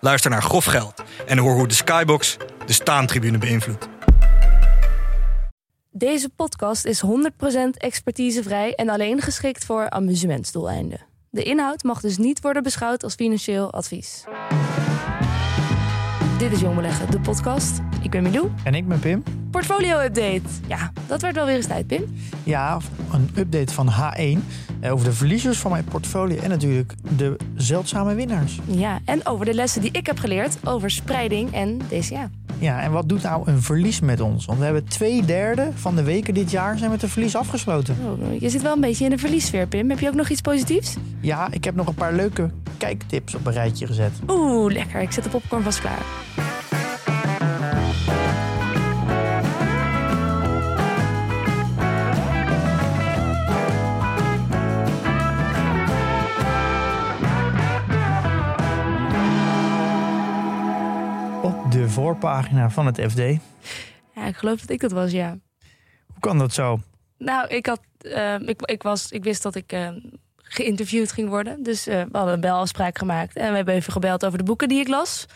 Luister naar Grof Geld en hoor hoe de Skybox de staantribune beïnvloedt. Deze podcast is 100% expertisevrij en alleen geschikt voor amusementsdoeleinden. De inhoud mag dus niet worden beschouwd als financieel advies. Dit is Jong Beleggen, de podcast. Ik ben Milou. En ik ben Pim. Portfolio-update. Ja, dat werd wel weer eens tijd, Pim. Ja, een update van H1 eh, over de verliezers van mijn portfolio en natuurlijk de zeldzame winnaars. Ja, en over de lessen die ik heb geleerd over spreiding en DCA. Ja, en wat doet nou een verlies met ons? Want we hebben twee derde van de weken dit jaar zijn met een verlies afgesloten. Oh, je zit wel een beetje in de verliessfeer, Pim. Heb je ook nog iets positiefs? Ja, ik heb nog een paar leuke kijktips op een rijtje gezet. Oeh, lekker. Ik zet de popcorn vast klaar. Op de voorpagina van het FD. Ja, ik geloof dat ik dat was, ja. Hoe kan dat zo? Nou, ik, had, eh, ik, ik, was, ik wist dat ik uh, geïnterviewd ging worden. Dus uh, we hadden een belafspraak gemaakt. En we hebben even gebeld over de boeken die ik las.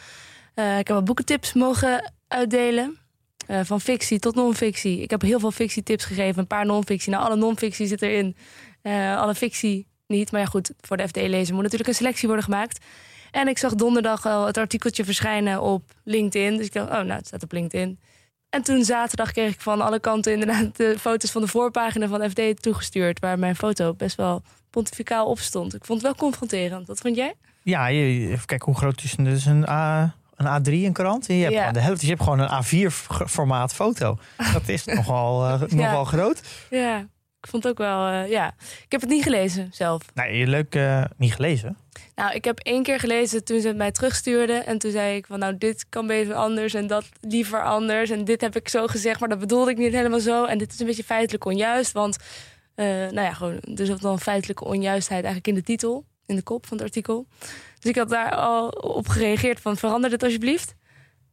ik heb wat boekentips mogen uitdelen. van fictie tot non-fictie. Ik heb heel veel fictietips gegeven. Een paar non-fictie. Nou, alle non-fictie zit erin. alle fictie niet. Maar ja, goed, voor de FD-lezer moet natuurlijk een selectie worden gemaakt. En ik zag donderdag al het artikeltje verschijnen op LinkedIn. Dus ik dacht, oh, nou, het staat op LinkedIn. En toen zaterdag kreeg ik van alle kanten inderdaad de foto's van de voorpagina van FD toegestuurd. Waar mijn foto best wel pontificaal op stond. Ik vond het wel confronterend. Wat vond jij? Ja, even kijken hoe groot is het? Dus een, A, een A3 een krant. Je hebt, Ja. de helft, je hebt gewoon een A4 formaat foto. Dat is nogal, eh, nogal groot. Ja, ik vond het ook wel, eh, ja. Ik heb het niet gelezen zelf. Nee, leuk eh, niet gelezen. Nou, ik heb één keer gelezen toen ze het mij terugstuurden. En toen zei ik van, nou, dit kan beter anders en dat liever anders. En dit heb ik zo gezegd, maar dat bedoelde ik niet helemaal zo. En dit is een beetje feitelijk onjuist, want... eh, nou ja, gewoon, er zat dan feitelijke onjuistheid eigenlijk in de titel. In de kop van het artikel. Dus ik had daar al op gereageerd van, verander dit alsjeblieft.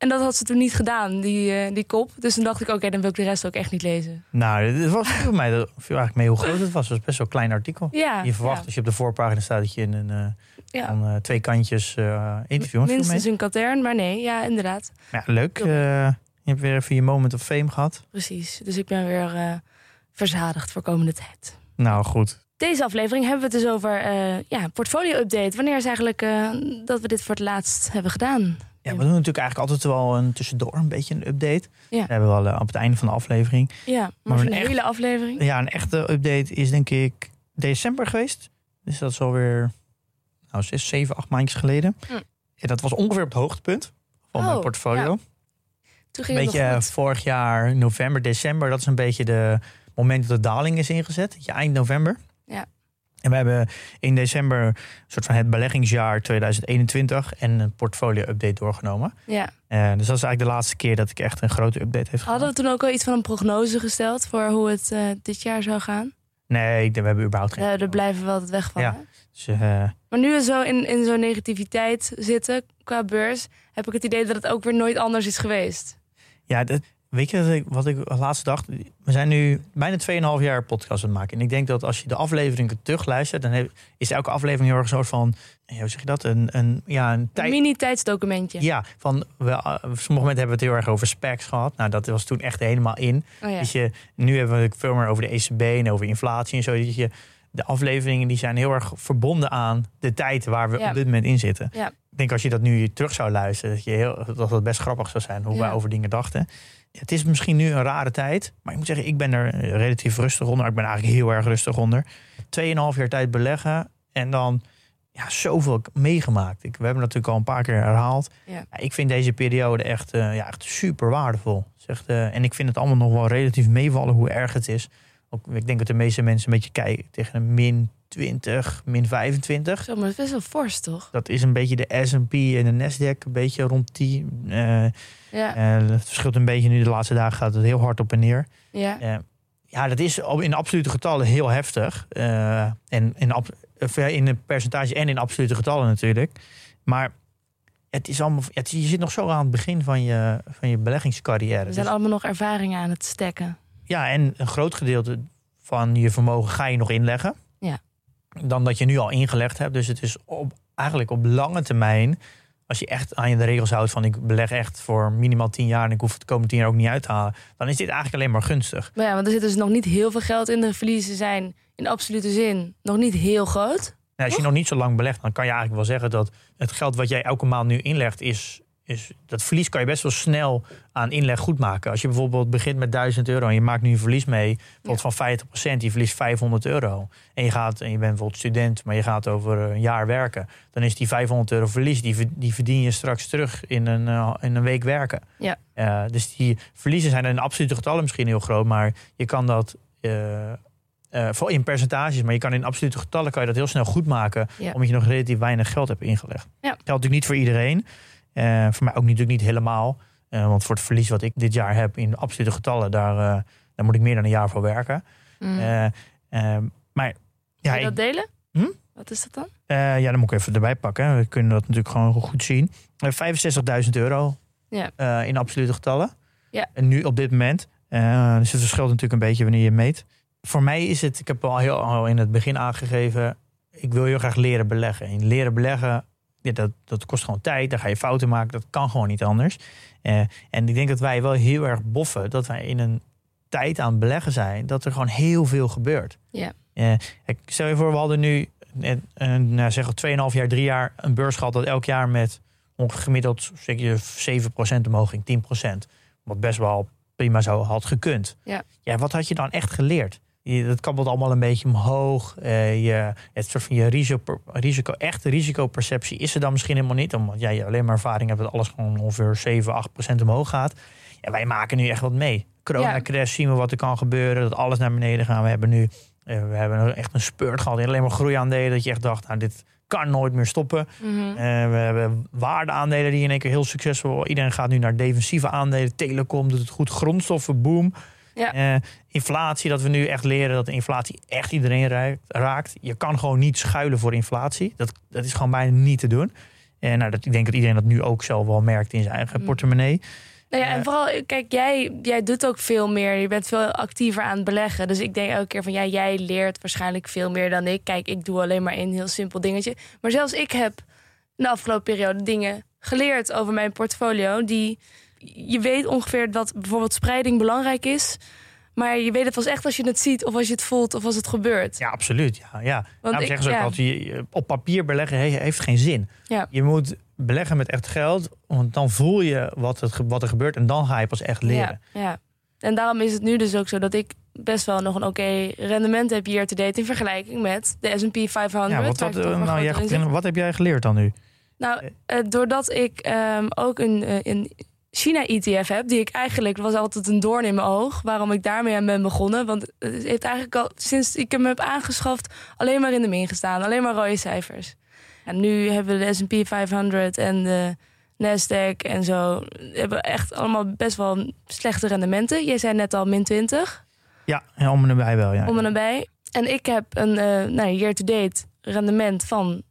En dat had ze toen niet gedaan, die, eh, die kop. Dus toen dacht ik, oké, dan wil ik de rest ook echt niet lezen. Nou, het was voor mij dat viel eigenlijk mee hoe groot het was. Het was best wel een klein artikel. Ja, Je verwacht ja. als je op de voorpagina staat dat je in een eh, Ja. van, eh, twee kantjes interview Minstens een katern, maar nee, ja, inderdaad. Ja, leuk. je hebt weer even je moment of fame gehad. Precies. Dus ik ben weer verzadigd voor komende tijd. Nou, goed. Deze aflevering hebben we het dus over ja, portfolio-update. Wanneer is eigenlijk dat we dit voor het laatst hebben gedaan? Ja, we doen natuurlijk eigenlijk altijd wel een tussendoor een beetje een update. Ja. Dat hebben we al eh, op het einde van de aflevering. Ja, maar, een een echt- hele aflevering. Ja, een echte update is denk ik december geweest. Dus dat is alweer nou, zes, zeven, acht maandjes geleden. Hm. Ja, dat was ongeveer op het hoogtepunt van mijn Oh, portfolio. ja. Toen ging het beetje eh, vorig jaar, november, december. Dat is een beetje de moment dat de daling is ingezet. Je eind november. Ja. En we hebben in december een soort van het beleggingsjaar 2021 en een portfolio-update doorgenomen. Ja. Eh, dus dat is eigenlijk de laatste keer dat ik echt een grote update heb gedaan. Hadden we toen ook al iets van een prognose gesteld voor hoe het eh, dit jaar zou gaan? Nee, ik- we hebben überhaupt geen. Ja, er blijven we altijd weg van. Ja. Dus, eh, Maar nu we zo in, in zo'n negativiteit zitten qua beurs, heb ik het idee dat het ook weer nooit anders is geweest. ja, dat, weet je wat ik, wat ik als laatste dacht? We zijn nu bijna 2,5 jaar podcast aan het maken. En ik denk dat als je de afleveringen terugluistert, dan is elke aflevering heel erg een soort van, eh, hoe zeg je dat? Een, een, ja, een Een tijd. mini-tijdsdocumentje. Ja, van we, eh, op sommige momenten hebben we het heel erg over specs gehad. Nou, dat was toen echt helemaal in. Oh, ja. Dus je, nu hebben we het veel meer over de ECB en over inflatie en zo. Dat je, de afleveringen die zijn heel erg verbonden aan de tijd waar we Ja. op dit moment in zitten. Ja. Ik denk als je dat nu terug zou luisteren, dat, je heel, dat het best grappig zou zijn hoe Ja. wij over dingen dachten. Het is misschien nu een rare tijd, maar ik moet zeggen, ik ben er relatief rustig onder. Ik ben eigenlijk heel erg rustig onder. Tweeënhalf jaar tijd beleggen en dan ja, zoveel meegemaakt. Ik, we hebben natuurlijk al een paar keer herhaald. Ja. Ik vind deze periode echt, eh, ja, echt super waardevol. Eh, en ik vind het allemaal nog wel relatief meevallen hoe erg het is. Ook, ik denk dat de meeste mensen een beetje kijken tegen een min 20, min 25. Zo, maar dat is best wel fors, toch? Dat is een beetje de S&P en de Nasdaq, een beetje rond die. eh, Ja, eh, het verschilt een beetje nu. De laatste dagen gaat het heel hard op en neer. ja. Eh, ja, dat is in absolute getallen heel heftig. Eh, en in, in een percentage en in absolute getallen natuurlijk. Maar het is allemaal, het, je zit nog zo aan het begin van je, van je beleggingscarrière. We zijn Dus- allemaal nog ervaringen aan het stekken. Ja, en een groot gedeelte van je vermogen ga je nog inleggen. Ja. Dan dat je nu al ingelegd hebt. Dus het is op, eigenlijk op lange termijn. Als je echt aan je de regels houdt van ik beleg echt voor minimaal 10 jaar en ik hoef het de komende 10 jaar ook niet uit te halen. Dan is dit eigenlijk alleen maar gunstig. Maar ja, want er zit dus nog niet heel veel geld in. De verliezen zijn in absolute zin nog niet heel groot. Nou, als je nog niet zo lang belegt, dan kan je eigenlijk wel zeggen dat het geld wat jij elke maand nu inlegt, is, is dat verlies kan je best wel snel aan inleg goed maken. Als je bijvoorbeeld begint met 1000 euro en je maakt nu een verlies mee, bijvoorbeeld van 50%, je verliest 500 euro. En je, gaat, en je bent bijvoorbeeld student, maar je gaat over een jaar werken. Dan is die 500 euro verlies, die, die verdien je straks terug in een, eh, in een week werken. Ja. Eh, dus die verliezen zijn in absolute getallen misschien heel groot, maar je kan dat. eh, eh, voor in percentages, maar je kan in absolute getallen kan je dat heel snel goed maken, Ja. omdat je nog relatief weinig geld hebt ingelegd. Ja. Geldt natuurlijk niet voor iedereen, voor mij ook natuurlijk niet helemaal, Eh, want voor het verlies wat ik dit jaar heb in absolute getallen, daar, eh, daar moet ik meer dan een jaar voor werken. Mm. Eh, eh, maar ja, Wil je ik, dat delen? Hm? Wat is dat dan? eh, ja, dan moet ik even erbij pakken. We kunnen dat natuurlijk gewoon goed zien. Eh, 65.000 euro Ja. eh, in absolute getallen. Ja. En nu op dit moment. Eh, dus het verschilt natuurlijk een beetje wanneer je meet. Voor mij is het, ik heb al heel al in het begin aangegeven, ik wil heel graag leren beleggen. En leren beleggen, ja, dat, dat kost gewoon tijd. Daar ga je fouten maken. Dat kan gewoon niet anders. Eh, en ik denk dat wij wel heel erg boffen dat wij in een tijd aan het beleggen zijn, dat er gewoon heel veel gebeurt. Ja. Eh, stel je voor, we hadden nu een, een, nou, zeg 2,5 jaar, 3 jaar een beurs gehad dat elk jaar met ongeveer gemiddeld zeg je, 7% omhoog ging, 10%. Wat best wel prima zo had gekund. Ja. ja, wat had je dan echt geleerd? Je, dat kabbelt allemaal een beetje omhoog. Eh, je, het soort van je risico, risico, echte risicoperceptie is er dan misschien helemaal niet. Omdat jij ja, alleen maar ervaring hebt dat alles gewoon ongeveer 7, 8 procent omhoog gaat. Ja, wij maken nu echt wat mee. Corona-crash zien we wat er kan gebeuren. Dat alles naar beneden gaat. We hebben nu eh, we hebben echt een spurt gehad in alleen maar groeiaandelen. Dat je echt dacht, nou dit kan nooit meer stoppen. Mhm. Eh, we hebben waardeaandelen die in één keer heel succesvol. Iedereen gaat nu naar defensieve aandelen. Telecom doet het goed. Grondstoffen, boom. Ja. Eh, inflatie, dat we nu echt leren dat de inflatie echt iedereen raakt. Je kan gewoon niet schuilen voor inflatie. Dat, dat is gewoon bijna niet te doen. En nou, dat, ik denk dat iedereen dat nu ook zelf wel merkt in zijn eigen Mm. portemonnee. Nou ja, en Eh, vooral, kijk, jij, jij doet ook veel meer. Je bent veel actiever aan het beleggen. Dus ik denk elke keer van, ja, jij leert waarschijnlijk veel meer dan ik. Kijk, ik doe alleen maar een heel simpel dingetje. Maar zelfs ik heb in de afgelopen periode dingen geleerd over mijn portfolio. Die, je weet ongeveer dat bijvoorbeeld spreiding belangrijk is. Maar je weet het pas echt als je het ziet, of als je het voelt, of als het gebeurt. Ja, absoluut. Ja, ja. Daarom ik- zeggen ze ook ja. altijd, op papier beleggen he- heeft geen zin. Ja. Je moet beleggen met echt geld, want dan voel je wat, het, wat er gebeurt en dan ga je pas echt leren. Ja, ja. En daarom is het nu dus ook zo dat ik best wel nog een oké rendement heb hier te date in vergelijking met de S&P 500. Ja, wat, eh, nou, jij, wat heb jij geleerd dan nu? Nou, eh, doordat ik ehm, ook een, eh, een China-ETF heb, die ik eigenlijk was altijd een doorn in mijn oog, waarom ik daarmee aan ben begonnen. Want het heeft eigenlijk al sinds ik hem heb aangeschaft alleen maar in de min gestaan, alleen maar rode cijfers. En nu hebben we de S&P 500 en de Nasdaq en zo hebben echt allemaal best wel slechte rendementen. Jij zei net al min 20 Ja, en om en nabij wel. Ja. om en nabij. En ik heb een eh nou, year-to-date rendement van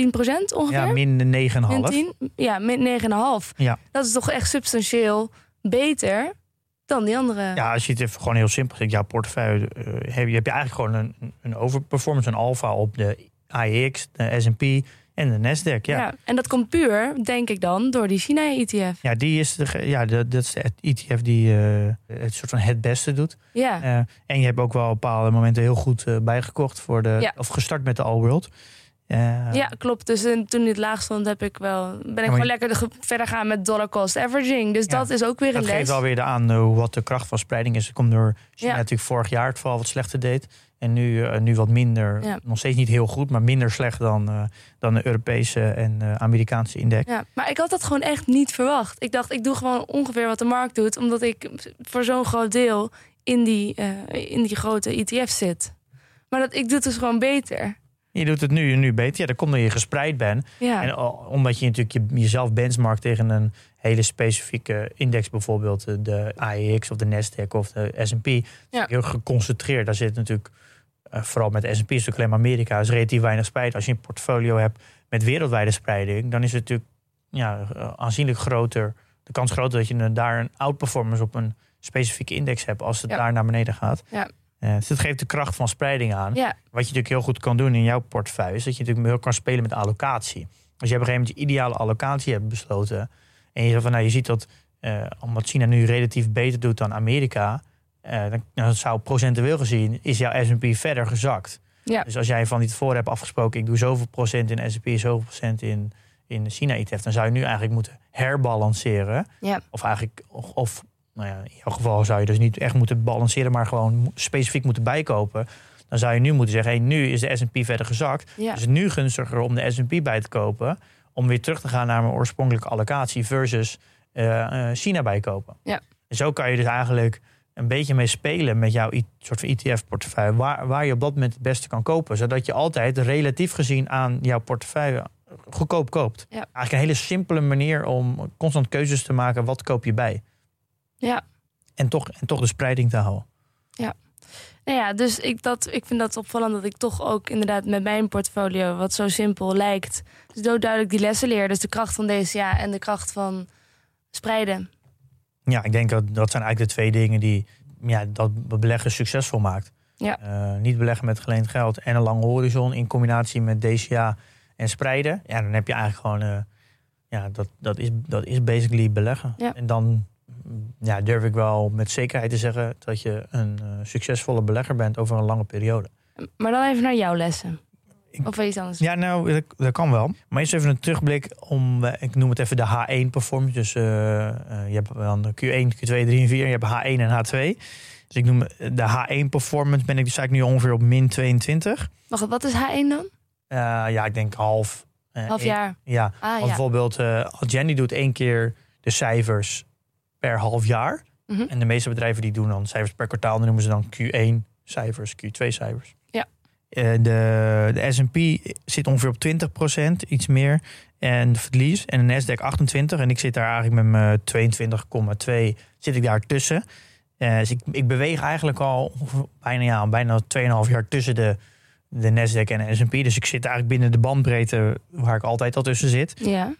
10% ongeveer. ja, min 9,5. Min 10? Ja, min 9,5. Ja. Dat is toch echt substantieel beter dan die andere. Ja, als je het even gewoon heel simpel zegt, jouw portefeuille, eh, heb je, heb je eigenlijk gewoon een, een overperformance, een alfa op de AEX, de S&P en de Nasdaq. Ja. Ja, En dat komt puur, denk ik dan, door die China-ETF. Ja, die is de, ja, de, dat is de ETF die eh, het soort van het beste doet. Ja. Eh, en je hebt ook wel op bepaalde momenten heel goed bijgekocht voor de, Ja. of gestart met de All World. Eh, ja, klopt. Dus eh, toen het laag stond, heb ik wel, ben ik gewoon je- lekker de- verder gaan met dollar cost averaging. Dus Ja. dat is ook weer een Dat geeft les. wel weer aan eh, wat de kracht van spreiding is. Het komt door China Ja. natuurlijk vorig jaar het vooral wat slechter deed. En nu, eh, nu wat minder. Ja. Nog steeds niet heel goed, maar minder slecht dan, dan de Europese en Amerikaanse index. Ja, maar ik had dat gewoon echt niet verwacht. Ik dacht, ik doe gewoon ongeveer wat de markt doet, omdat ik voor zo'n groot deel in die, in die grote ETF zit. Maar dat, ik doe het dus gewoon beter. Je doet het nu, nu beter. Ja, dat komt omdat je gespreid bent. Ja, En al- omdat je natuurlijk je, jezelf benchmarkt tegen een hele specifieke index, bijvoorbeeld eh, de AEX of de Nasdaq of de S&P. Ja. Heel geconcentreerd. Daar zit natuurlijk, eh, vooral met de S&P, is natuurlijk alleen maar Amerika, is relatief weinig spreid. Als je een portfolio hebt met wereldwijde spreiding, dan is het natuurlijk ja, eh, aanzienlijk groter. De kans groter dat je daar een outperformance op een specifieke index hebt als het Ja. daar naar beneden gaat. Ja. Eh, dus dat geeft de kracht van spreiding aan. ja, Wat je natuurlijk heel goed kan doen in jouw portefeuille, is dat je natuurlijk heel kan spelen met allocatie. Als je op een gegeven moment je ideale allocatie hebt besloten. En je zegt van nou, je ziet dat eh, omdat China nu relatief beter doet dan Amerika. eh, dan, dan zou procentueel gezien is jouw SP verder gezakt. Ja. Dus als jij van die tevoren hebt afgesproken, ik doe zoveel procent in SP, zoveel procent in, in China ETF, dan zou je nu eigenlijk moeten herbalanceren. Ja. Of eigenlijk, of, of nou ja, in jouw geval zou je dus niet echt moeten balanceren, maar gewoon specifiek moeten bijkopen. Dan zou je nu moeten zeggen, hey, nu is de S&P verder gezakt. ja. Dus het is nu gunstiger om de S&P bij te kopen. Om weer terug te gaan naar mijn oorspronkelijke allocatie versus eh, eh, China bijkopen. Ja. En zo kan je dus eigenlijk een beetje mee spelen met jouw soort van ETF-portefeuille. Waar, waar je op dat moment het beste kan kopen. Zodat je altijd relatief gezien aan jouw portefeuille goedkoop koopt. Ja. Eigenlijk een hele simpele manier om constant keuzes te maken. Wat koop je bij? Ja. En toch, en toch de spreiding te houden. Nou ja, dus ik, dat, ik vind dat opvallend dat ik toch ook inderdaad met mijn portfolio, wat zo simpel lijkt, dus duidelijk die lessen leer. Dus de kracht van DCA en de kracht van spreiden. Ja, ik denk dat dat zijn eigenlijk de twee dingen die ja, dat beleggen succesvol maakt. Ja. Eh, niet beleggen met geleend geld en een lange horizon in combinatie met DCA en spreiden. Ja, dan heb je eigenlijk gewoon, eh, ja, dat, dat, is, dat is basically beleggen. Ja. En dan ja, durf ik wel met zekerheid te zeggen dat je een eh, succesvolle belegger bent over een lange periode. Maar dan even naar jouw lessen. Ik- Of iets anders? Ja, nou, dat, dat kan wel. Maar eerst even een terugblik om, eh, ik noem het even de H1 performance. Dus eh, je hebt dan de Q1, Q2, 3 en 4. Je hebt H1 en H2. Dus ik noem de H1 performance ben ik dus eigenlijk nu ongeveer op min 22. Wacht, wat is H1 dan? Ja, ik denk half. Half één- jaar. Ja, Ah ja. bijvoorbeeld Jenny doet één keer de cijfers per half jaar. Mhm. En de meeste bedrijven die doen dan cijfers per kwartaal. Dan noemen ze dan Q1 cijfers, Q2 cijfers. Ja. Eh, de de S&P zit ongeveer op 20%, iets meer. En de verlies. En de Nasdaq 28. En ik zit daar eigenlijk met mijn 22,2 zit ik daar tussen. Eh, dus ik, ik beweeg eigenlijk al bijna, ja, bijna 2,5 jaar tussen de, de Nasdaq en de S&P. Dus ik zit eigenlijk binnen de bandbreedte waar ik altijd al tussen zit Ja.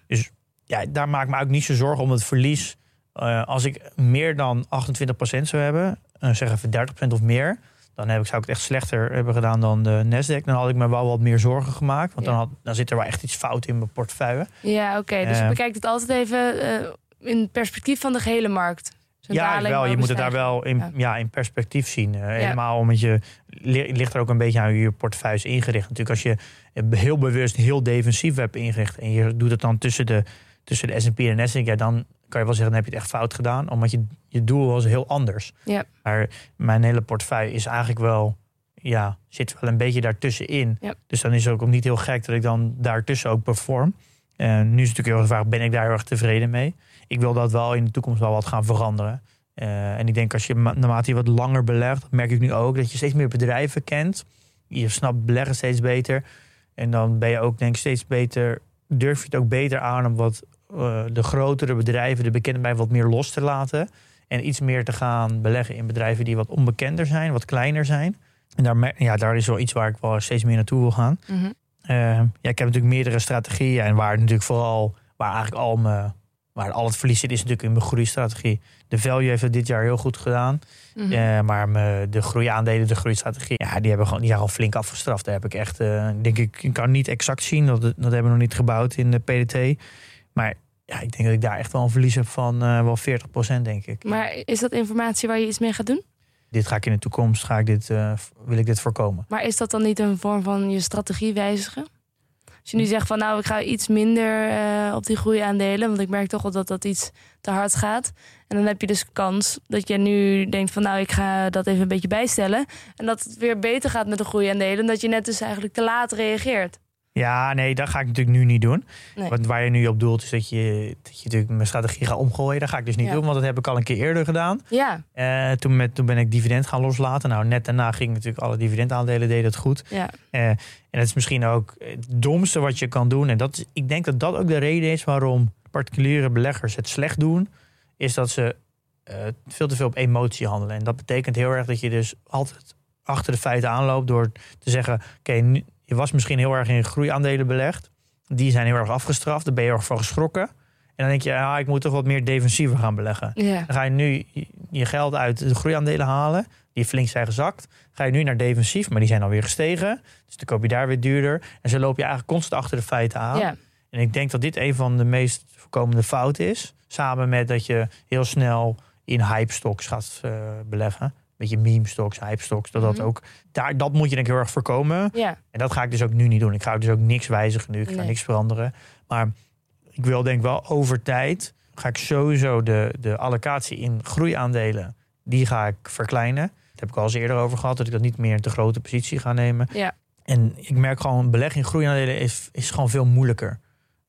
ja, daar maak ik me eigenlijk niet zo zorgen om het verlies. Eh, als ik meer dan 28% zou hebben, uh, zeg even 30% of meer, dan heb ik, zou ik het echt slechter hebben gedaan dan de Nasdaq. Dan had ik me wel wat meer zorgen gemaakt, want Ja. dan, had, dan zit er wel echt iets fout in mijn portefeuille. Ja, oké. Dus je Eh. bekijkt het altijd even eh, in perspectief van de gehele markt. Ja, wel. Je moet het daar wel in, Ja. ja. in perspectief zien. Eh, Helemaal omdat je li- ligt er ook een beetje aan hoe je portefeuille is ingericht. Natuurlijk, als je eh, heel bewust heel defensief hebt ingericht en je doet het dan tussen de, tussen de S&P en de Nasdaq, ja, dan kan je wel zeggen, dan heb je het echt fout gedaan, omdat je, je doel was heel anders. Ja. Maar mijn hele portefeuille is eigenlijk wel, ja, zit wel een beetje daartussenin. Ja. Dus dan is het ook niet heel gek dat ik dan daartussen ook perform. En nu is het natuurlijk heel erg de vraag, ben ik daar heel erg tevreden mee? Ik wil dat wel in de toekomst wel wat gaan veranderen. Eh, en ik denk als je ma- naarmate je wat langer belegt, merk ik nu ook, dat je steeds meer bedrijven kent. Je snapt beleggen steeds beter. En dan ben je ook denk ik steeds beter, durf je het ook beter aan om wat eh, de grotere bedrijven, de bekende bij wat meer los te laten. En iets meer te gaan beleggen in bedrijven die wat onbekender zijn, wat kleiner zijn. En daar, ja, daar is wel iets waar ik wel steeds meer naartoe wil gaan. Mhm. Eh, ja, ik heb natuurlijk meerdere strategieën. En waar natuurlijk vooral, waar eigenlijk al mijn, waar al het verlies zit, is natuurlijk in mijn groeistrategie. De value heeft het dit jaar heel goed gedaan. Eh, maar mijn- de groeiaandelen, de groeistrategie, ja, die hebben gewoon die zijn al flink afgestraft. Daar heb ik echt, denk ik, ik kan niet exact zien. Dat, dat hebben we nog niet gebouwd in de PDT. Maar ja, ik denk dat ik daar echt wel een verlies heb van eh, wel 40% denk ik. Maar is dat informatie waar je iets mee gaat doen? Dit ga ik in de toekomst, ga ik dit, eh, wil ik dit voorkomen. Maar is dat dan niet een vorm van je strategie wijzigen? Als je nu zegt van nou, ik ga iets minder eh, op die groeiaandelen, want ik merk toch wel dat dat iets te hard gaat. En dan heb je dus kans dat je nu denkt van nou, ik ga dat even een beetje bijstellen. En dat het weer beter gaat met de groeiaandelen, dat je net dus eigenlijk te laat reageert. Ja, nee, dat ga ik natuurlijk nu niet doen. Nee. Want waar je nu op doelt is dat je, dat je natuurlijk mijn strategie gaat omgooien. Dat ga ik dus niet Ja. doen, want dat heb ik al een keer eerder gedaan. Ja, Eh, toen, met, toen ben ik dividend gaan loslaten. Nou, net daarna ging natuurlijk alle dividendaandelen deden het goed. ja, Eh, en het is misschien ook het domste wat je kan doen. En dat is, ik denk dat dat ook de reden is waarom particuliere beleggers het slecht doen. Is dat ze eh, veel te veel op emotie handelen. En dat betekent heel erg dat je dus altijd achter de feiten aanloopt door te zeggen: Oké, nu je was misschien heel erg in groeiaandelen belegd. Die zijn heel erg afgestraft. Daar ben je heel erg van geschrokken. En dan denk je: ah, ik moet toch wat meer defensiever gaan beleggen. ja. Dan ga je nu je geld uit de groeiaandelen halen, die flink zijn gezakt. Ga je nu naar defensief, maar die zijn alweer gestegen. Dus dan koop je daar weer duurder. En zo loop je eigenlijk constant achter de feiten aan. ja. En ik denk dat dit een van de meest voorkomende fouten is. Samen met dat je heel snel in hype stocks gaat eh, beleggen. Beetje meme stocks, hype stocks. Dat, dat, Mhm. ook, daar, dat moet je denk ik heel erg voorkomen. ja. En dat ga ik dus ook nu niet doen. Ik ga dus ook niks wijzigen nu. Ik ga Nee. niks veranderen. Maar ik wil denk wel over tijd... ga ik sowieso de, de allocatie in groeiaandelen... die ga ik verkleinen. Daar heb ik al eens eerder over gehad... dat ik dat niet meer een te grote positie ga nemen. Ja. En ik merk gewoon... beleggen in groeiaandelen is, is gewoon veel moeilijker.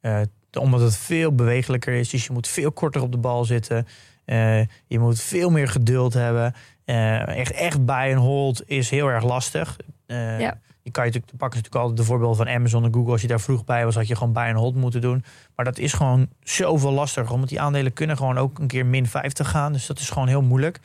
Eh, omdat het veel bewegelijker is. Dus je moet veel korter op de bal zitten. Eh, je moet veel meer geduld hebben. Eh, echt, echt buy and hold is heel erg lastig. Eh, Ja. Je kan je natuurlijk, pakken natuurlijk altijd de voorbeeld van Amazon en Google. Als je daar vroeg bij was, had je gewoon buy and hold moeten doen. Maar dat is gewoon zoveel lastiger. Omdat die aandelen kunnen gewoon ook een keer min 50 gaan. Dus dat is gewoon heel moeilijk.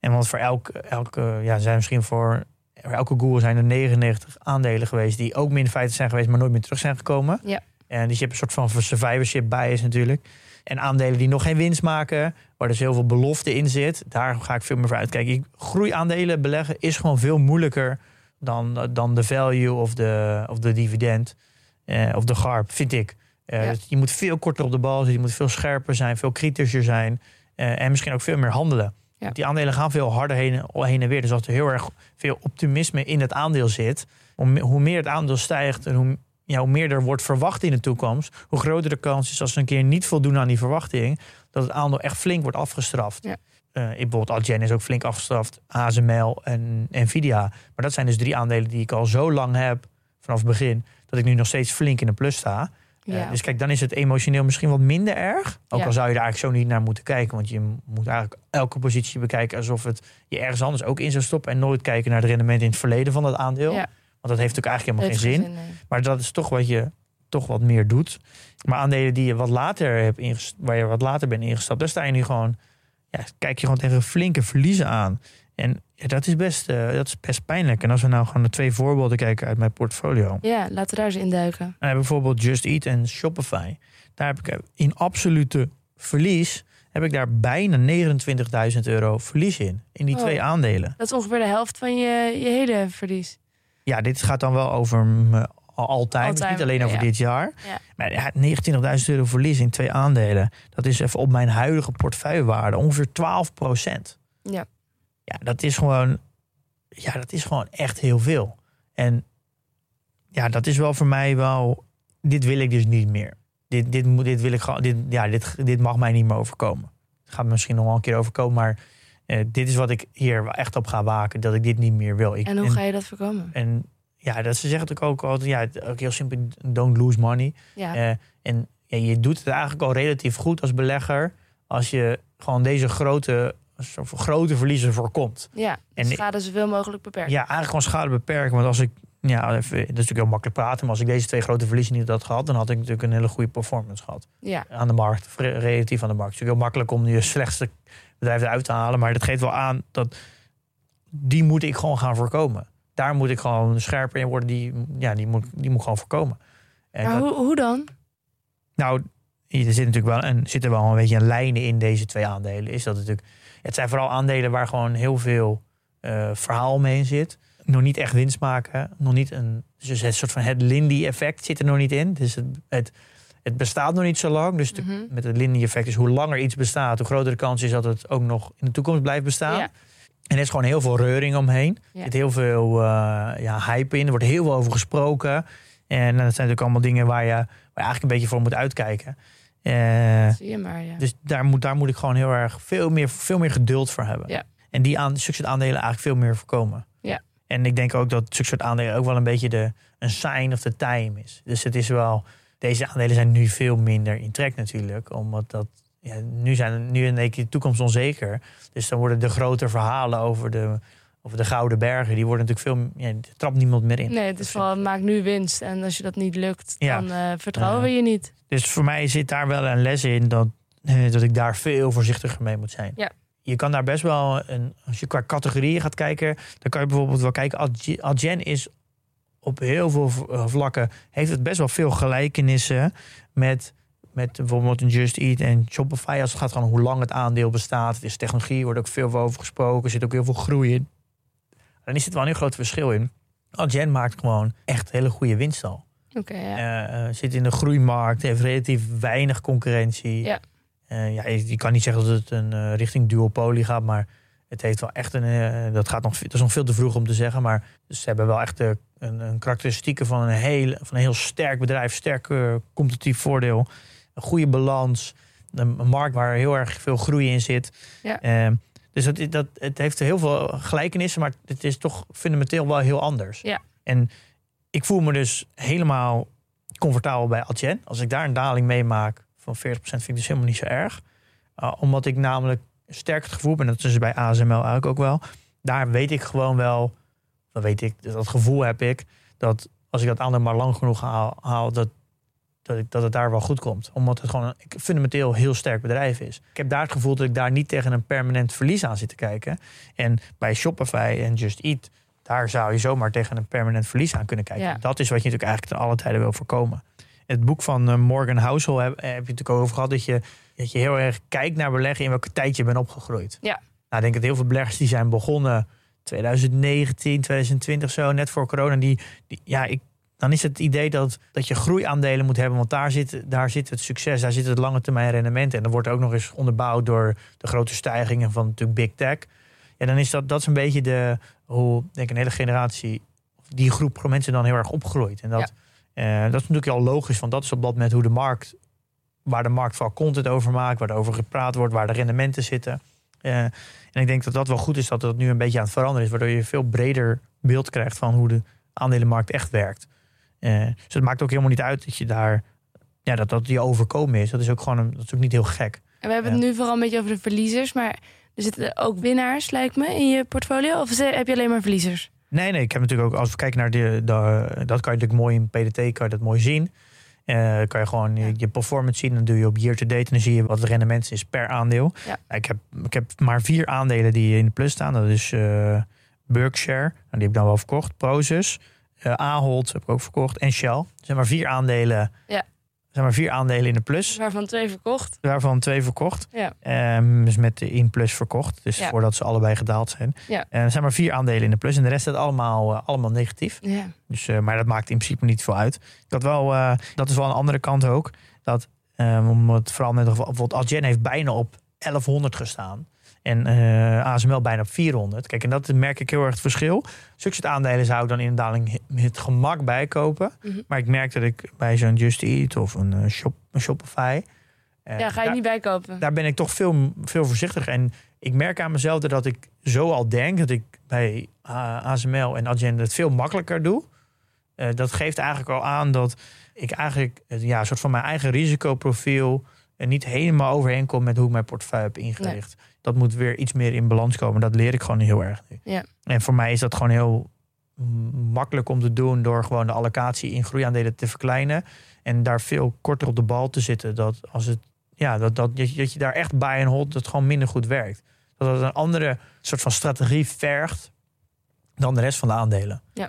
En want voor elk, elke, ja, zijn misschien voor, voor elke Google zijn er 99 aandelen geweest die ook min 50 zijn geweest, maar nooit meer terug zijn gekomen. Ja. En dus je hebt een soort van survivorship bias natuurlijk. En aandelen die nog geen winst maken, waar dus heel veel belofte in zit, daar ga ik veel meer voor uitkijken. Groeiaandelen beleggen is gewoon veel moeilijker dan, dan de value of de, of de dividend eh, of de GARP, vind ik. Eh, Ja. dus Je moet veel korter op de bal zitten, je moet veel scherper zijn, veel kritischer zijn eh, en misschien ook veel meer handelen. Ja. Die aandelen gaan veel harder heen, heen en weer. Dus als er heel erg veel optimisme in het aandeel zit, hoe meer het aandeel stijgt en hoe, ja, hoe meer er wordt verwacht in de toekomst, hoe groter de kans is als ze een keer niet voldoen aan die verwachting, dat het aandeel echt flink wordt afgestraft. Ja. Ik bijvoorbeeld Adyen is ook flink afgestraft, ASML en Nvidia. Maar dat zijn dus drie aandelen die ik al zo lang heb, vanaf het begin, dat ik nu nog steeds flink in de plus sta. Eh, Ja. dus kijk, dan is het emotioneel misschien wat minder erg. Ook Ja. al zou je er eigenlijk zo niet naar moeten kijken. Want je moet eigenlijk elke positie bekijken alsof het je ergens anders ook in zou stoppen. En nooit kijken naar het rendement in het verleden van dat aandeel. Ja. Dat heeft ook eigenlijk helemaal geen zin. nee. Maar dat is toch wat je toch wat meer doet. Maar aandelen die je wat later hebt waar je wat later bent ingestapt, daar sta je nu gewoon, ja, kijk je gewoon tegen flinke verliezen aan. En ja, dat, is best, eh, dat is best pijnlijk. En als we nou gewoon naar twee voorbeelden kijken uit mijn portfolio. Ja, laten we daar eens induiken. Heb ik bijvoorbeeld Just Eat en Shopify. Daar heb ik in absolute verlies heb ik daar bijna 29.000 euro verlies in. In die Oh. twee aandelen. Dat is ongeveer de helft van je, je hele verlies. Ja, dit gaat dan wel over me al- altijd. Altijd, niet alleen over ja. dit jaar. Ja. Maar ja, 29.000 euro verlies in twee aandelen. Dat is even op mijn huidige portefeuillewaarde ongeveer 12 procent. Ja. Ja, dat is gewoon, ja, dat is gewoon echt heel veel. En ja, dat is wel voor mij wel. Dit wil ik dus niet meer. Dit, dit, moet, dit wil ik gewoon. Dit, ja, dit, dit mag mij niet meer overkomen. Het gaat me misschien nog wel een keer overkomen, maar eh, dit is wat ik hier echt op ga waken. Dat ik dit niet meer wil. Ik, En hoe ga je dat voorkomen? en ja, dat ze zeggen natuurlijk ook altijd, ja, ook heel simpel, don't lose money. Ja, Eh, en ja, je doet het eigenlijk al relatief goed als belegger als je gewoon deze grote, grote verliezen voorkomt. ja. en- schade zoveel mogelijk beperken. Ja, eigenlijk gewoon schade beperken. Want als ik, ja, even, dat is natuurlijk heel makkelijk praten, maar als ik deze twee grote verliezen niet had gehad, dan had ik natuurlijk een hele goede performance gehad Ja, aan de markt, relatief aan de markt. Het is natuurlijk heel makkelijk om je slechtste bedrijf eruit te halen, maar dat geeft wel aan dat die moet ik gewoon gaan voorkomen. Daar moet ik gewoon scherper in worden. Die, ja, die, moet, die moet gewoon voorkomen. En maar dat- hoe, hoe dan? nou, er zit natuurlijk wel een, zit er wel een beetje een lijn in deze twee aandelen. Is dat natuurlijk, het zijn vooral aandelen waar gewoon heel veel eh, verhaal omheen zit. Nog niet echt winst maken. Nog niet een, dus het soort van het Lindy-effect zit er nog niet in. Dus het, het, het bestaat nog niet zo lang. Dus de- Mhm. met het Lindy-effect is hoe langer iets bestaat, hoe groter de kans is dat het ook nog in de toekomst blijft bestaan. Ja. En er is gewoon heel veel reuring omheen. Ja. Er zit heel veel eh, ja, hype in. Er wordt heel veel over gesproken. En dat zijn natuurlijk allemaal dingen waar je, waar je eigenlijk een beetje voor moet uitkijken. Eh, Zie je maar, ja. dus daar moet, daar moet ik gewoon heel erg veel meer, veel meer geduld voor hebben. Ja. En die aan, zulke soort aandelen eigenlijk veel meer voorkomen. Ja. En ik denk ook dat zulke soort aandelen ook wel een beetje de, een sign of the time is. Dus het is wel, deze aandelen zijn nu veel minder in trek natuurlijk. Omdat dat, ja, nu zijn nu in één keer de toekomst onzeker. Dus dan worden de grote verhalen over de, over de Gouden Bergen, die worden natuurlijk veel, ja, trapt niemand meer in. Nee, het is vooral maak nu winst. En als je dat niet lukt, Ja. dan eh, vertrouwen we je niet. Dus voor mij zit daar wel een les in dat, eh, dat ik daar veel voorzichtiger mee moet zijn. Ja. Je kan daar best wel, een, als je qua categorieën gaat kijken, dan kan je bijvoorbeeld wel kijken. Adyen is op heel veel eh, vlakken, heeft het best wel veel gelijkenissen met, met bijvoorbeeld een Just Eat en Shopify. Als het gaat gewoon hoe lang het aandeel bestaat. Het is technologie, wordt ook veel over gesproken. Er zit ook heel veel groei in. Dan is het wel een heel groot verschil in. Adyen maakt gewoon echt hele goede winst al. Ja. Eh, eh, zit in de groeimarkt, heeft relatief weinig concurrentie. Ja. Eh, ja, je, kan niet zeggen dat het een richting duopolie gaat, maar het heeft wel echt een. dat, gaat nog, dat is nog veel te vroeg om te zeggen, maar ze hebben wel echt de, een, een karakteristieken van een, heel, van een heel sterk bedrijf, sterk eh, competitief voordeel, een goede balans, een, een markt waar heel erg veel groei in zit. Ja. Eh, dus dat, dat, het heeft heel veel gelijkenissen, maar het is toch fundamenteel wel heel anders. Ja. En ik voel me dus helemaal comfortabel bij Adyen. Als ik daar een daling meemaak van 40% vind ik dus helemaal niet zo erg. Uh, omdat ik namelijk sterk het gevoel ben, dat is bij ASML eigenlijk ook wel. Daar weet ik gewoon wel, dat weet ik, dat gevoel heb ik, dat als ik dat aandeel maar lang genoeg haal, haal dat, dat, ik, dat het daar wel goed komt. Omdat het gewoon een fundamenteel heel sterk bedrijf is. Ik heb daar het gevoel dat ik daar niet tegen een permanent verlies aan zit te kijken. En bij Shopify en Just Eat, daar zou je zomaar tegen een permanent verlies aan kunnen kijken. Ja. Dat is wat je natuurlijk eigenlijk ten alle tijden wil voorkomen. Het boek van eh, Morgan Housel heb, heb je natuurlijk over gehad dat je, dat je heel erg kijkt naar beleggen in welke tijd je bent opgegroeid. Ja. Nou, ik denk dat heel veel beleggers die zijn begonnen 2019, 2020 zo, net voor corona, die, die ja, ik, dan is het idee dat, dat je groeiaandelen moet hebben, want daar zit, daar zit het succes, daar zit het lange termijn rendement. En dan wordt ook nog eens onderbouwd door de grote stijgingen van natuurlijk big tech. Ja, dan is dat, dat is een beetje de, hoe denk ik, een hele generatie, die groep mensen dan heel erg opgroeit. En dat, eh, dat is natuurlijk al logisch, want dat is op dat moment hoe de markt, waar de markt vooral content over maakt, waar er over gepraat wordt, waar de rendementen zitten. Eh, en ik denk dat dat wel goed is dat dat nu een beetje aan het veranderen is, waardoor je een veel breder beeld krijgt van hoe de aandelenmarkt echt werkt. Eh, dus het maakt ook helemaal niet uit dat je daar, ja, dat dat je overkomen is. Dat is ook gewoon, een, dat is ook niet heel gek. En we hebben het nu vooral een beetje over de verliezers. Maar er zitten ook winnaars, lijkt me, in je portfolio. Of heb je alleen maar verliezers? Nee, nee, ik heb natuurlijk ook, als we kijken naar de, de dat kan je natuurlijk mooi in PDT, kan je dat mooi zien. Eh, kan je gewoon je, je performance zien. Dan doe je op year to date en dan zie je wat het rendement is per aandeel. Ja. Ik, heb, ik heb maar vier aandelen die in de plus staan. Dat is eh, Berkshire, nou, die heb ik dan wel verkocht. Prozus, eh Ahold heb ik ook verkocht. En Shell. Er zijn maar vier aandelen. Ja. Zijn maar vier aandelen in de plus. Waarvan twee verkocht. Waarvan twee verkocht. Ja. Ehm, dus met de in plus verkocht. Dus Ja. voordat ze allebei gedaald zijn. Ja. En er zijn maar vier aandelen in de plus. En de rest staat allemaal, eh, allemaal negatief. Ja. Dus, eh, maar dat maakt in principe niet veel uit. Ik had wel, eh, dat is wel een andere kant ook. Dat, eh, omdat vooral met bijvoorbeeld Adyen heeft bijna op 1100 gestaan. En eh, ASML bijna op 400. Kijk, en dat merk ik heel erg het verschil. Soort aandelen zou ik dan in een daling met gemak bijkopen. Mhm. Maar ik merk dat ik bij zo'n Just Eat of een, eh, shop, een Shopify... eh, ja, ga je daar- niet bijkopen. daar ben ik toch veel, veel voorzichtiger. En ik merk aan mezelf dat ik zo al denk dat ik bij uh, ASML en Adyen het veel makkelijker doe. Dat geeft eigenlijk al aan dat ik eigenlijk ja, een soort van mijn eigen risicoprofiel niet helemaal overheen kom met hoe ik mijn portefeuille heb ingericht. Dat moet weer iets meer in balans komen. Dat leer ik gewoon heel erg nu. Ja. En voor mij is dat gewoon heel makkelijk om te doen door gewoon de allocatie in groeiaandelen te verkleinen. En daar veel korter op de bal te zitten. Dat als het ja, dat, dat, dat je- dat je daar echt bij en holt, dat gewoon minder goed werkt. Dat het een andere soort van strategie vergt dan de rest van de aandelen. Ja.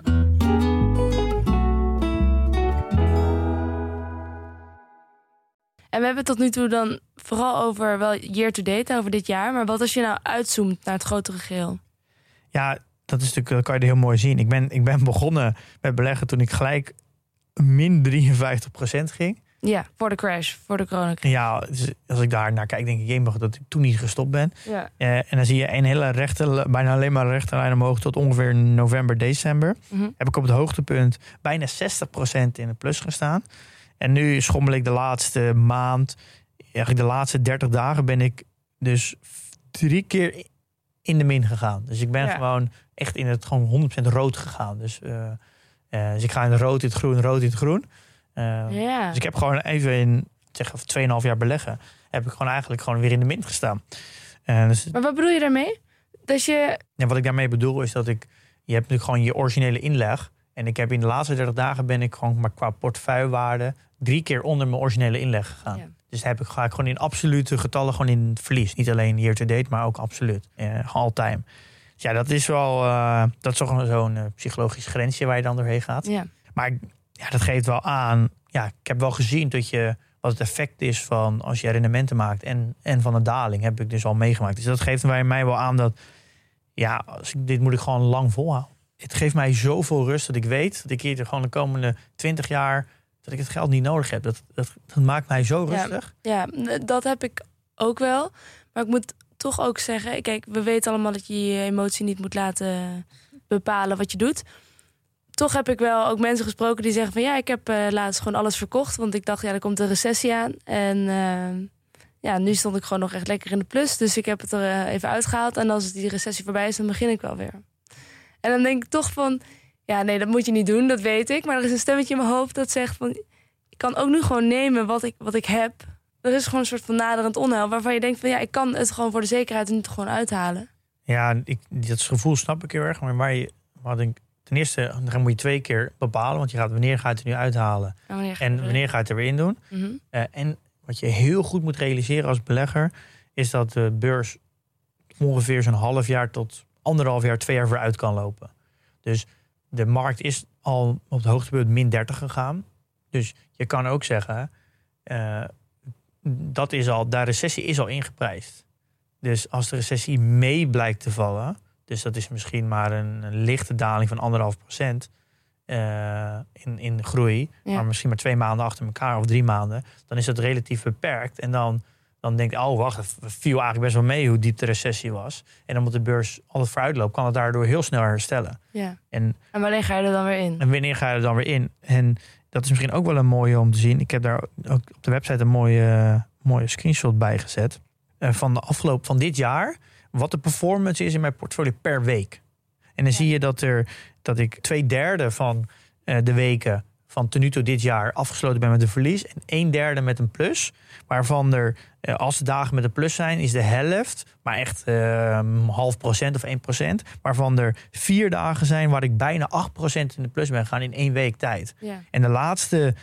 En we hebben tot nu toe dan vooral over wel year to date, over dit jaar. Maar wat als je nou uitzoomt naar het grotere geheel? Ja, dat is natuurlijk, dat kan je er heel mooi zien. Ik ben, ik ben begonnen met beleggen toen ik gelijk min 53% ging. Ja, voor de crash, voor de coronacrisis. Ja, dus als ik daar naar kijk, denk ik, jemig dat ik toen niet gestopt ben. Ja. Eh, en dan zie je een hele rechte, bijna alleen maar rechte lijn omhoog tot ongeveer november, december. Mhm. Heb ik op het hoogtepunt bijna 60% in het plus gestaan. En nu schommel ik de laatste maand, eigenlijk de laatste 30 dagen ben ik dus drie keer in de min gegaan. Dus ik ben Ja. gewoon echt in het gewoon 100% rood gegaan. Dus, eh, eh, dus ik ga in het rood, in het groen, rood, in het groen. Eh, Ja. Dus ik heb gewoon even in zeg, 2,5 jaar beleggen, heb ik gewoon eigenlijk gewoon weer in de min gestaan. Dus Maar wat bedoel je daarmee? Dat je... ja, wat ik daarmee bedoel is dat ik, je hebt natuurlijk gewoon je originele inleg. En ik heb in de laatste 30 dagen ben ik gewoon maar qua portefeuillewaarde drie keer onder mijn originele inleg gegaan. Ja. Dus heb ik, ga ik gewoon in absolute getallen gewoon in verlies. Niet alleen year to date, maar ook absoluut. Eh, all time. Dus ja, dat is wel eh, dat is zo'n eh, psychologisch grensje waar je dan doorheen gaat. Ja. Maar ja, dat geeft wel aan. Ja, ik heb wel gezien dat je wat het effect is van als je rendementen maakt en, en van een daling heb ik dus al meegemaakt. Dus dat geeft mij wel aan dat ja, als ik, dit moet ik gewoon lang volhouden. Het geeft mij zoveel rust dat ik weet dat ik hier gewoon de komende 20 jaar dat ik het geld niet nodig heb. Dat, dat, dat maakt mij zo Ja. rustig. Ja, n- dat heb ik ook wel. Maar ik moet toch ook zeggen, kijk, we weten allemaal dat je je emotie niet moet laten bepalen wat je doet. Toch heb ik wel ook mensen gesproken die zeggen van ja, ik heb eh, laatst gewoon alles verkocht. Want ik dacht, ja, er komt een recessie aan. En eh, ja, nu stond ik gewoon nog echt lekker in de plus. Dus ik heb het er eh, even uitgehaald. En als die recessie voorbij is, dan begin ik wel weer. En dan denk ik toch van, ja, nee, dat moet je niet doen, dat weet ik. Maar er is een stemmetje in mijn hoofd dat zegt van, ik kan ook nu gewoon nemen wat ik, wat ik heb. Er is gewoon een soort van naderend onheil waarvan je denkt van ja, ik kan het gewoon voor de zekerheid er toch gewoon uithalen. Ja, ik, dat gevoel snap ik heel erg. Maar waar je, wat ik, ten eerste dan moet je twee keer bepalen. Want je gaat wanneer ga je het er nu uithalen. En wanneer, ga je En er- wanneer ga je het er weer in doen. Mhm. Eh, en wat je heel goed moet realiseren als belegger, is dat de beurs ongeveer zo'n half jaar tot anderhalf jaar, twee jaar vooruit kan lopen. Dus de markt is al op het hoogtepunt min 30 gegaan. Dus je kan ook zeggen, eh, dat is al, de recessie is al ingeprijsd. Dus als de recessie mee blijkt te vallen, dus dat is misschien maar een, een lichte daling van anderhalf procent eh, in, in groei, Ja. maar misschien maar twee maanden achter elkaar of drie maanden, dan is dat relatief beperkt. En dan, dan denk je, oh wacht, het viel eigenlijk best wel mee hoe diep de recessie was. En omdat de beurs altijd vooruit loopt, kan het daardoor heel snel herstellen. Ja. En, En wanneer ga je er dan weer in? en wanneer ga je er dan weer in? En dat is misschien ook wel een mooie om te zien. Ik heb daar ook op de website een mooie, mooie screenshot bij gezet. eh, van de afgelopen van dit jaar. Wat de performance is in mijn portfolio per week. En dan zie je dat, er, dat ik twee derde van eh, de weken van ten nu toe dit jaar afgesloten ben met een verlies. En een derde met een plus. Waarvan er, eh, als de dagen met een plus zijn, is de helft, maar echt eh, half procent of 1 procent. Waarvan er vier dagen zijn waar ik bijna 8 procent in de plus ben gegaan in één week tijd. Ja. En de laatste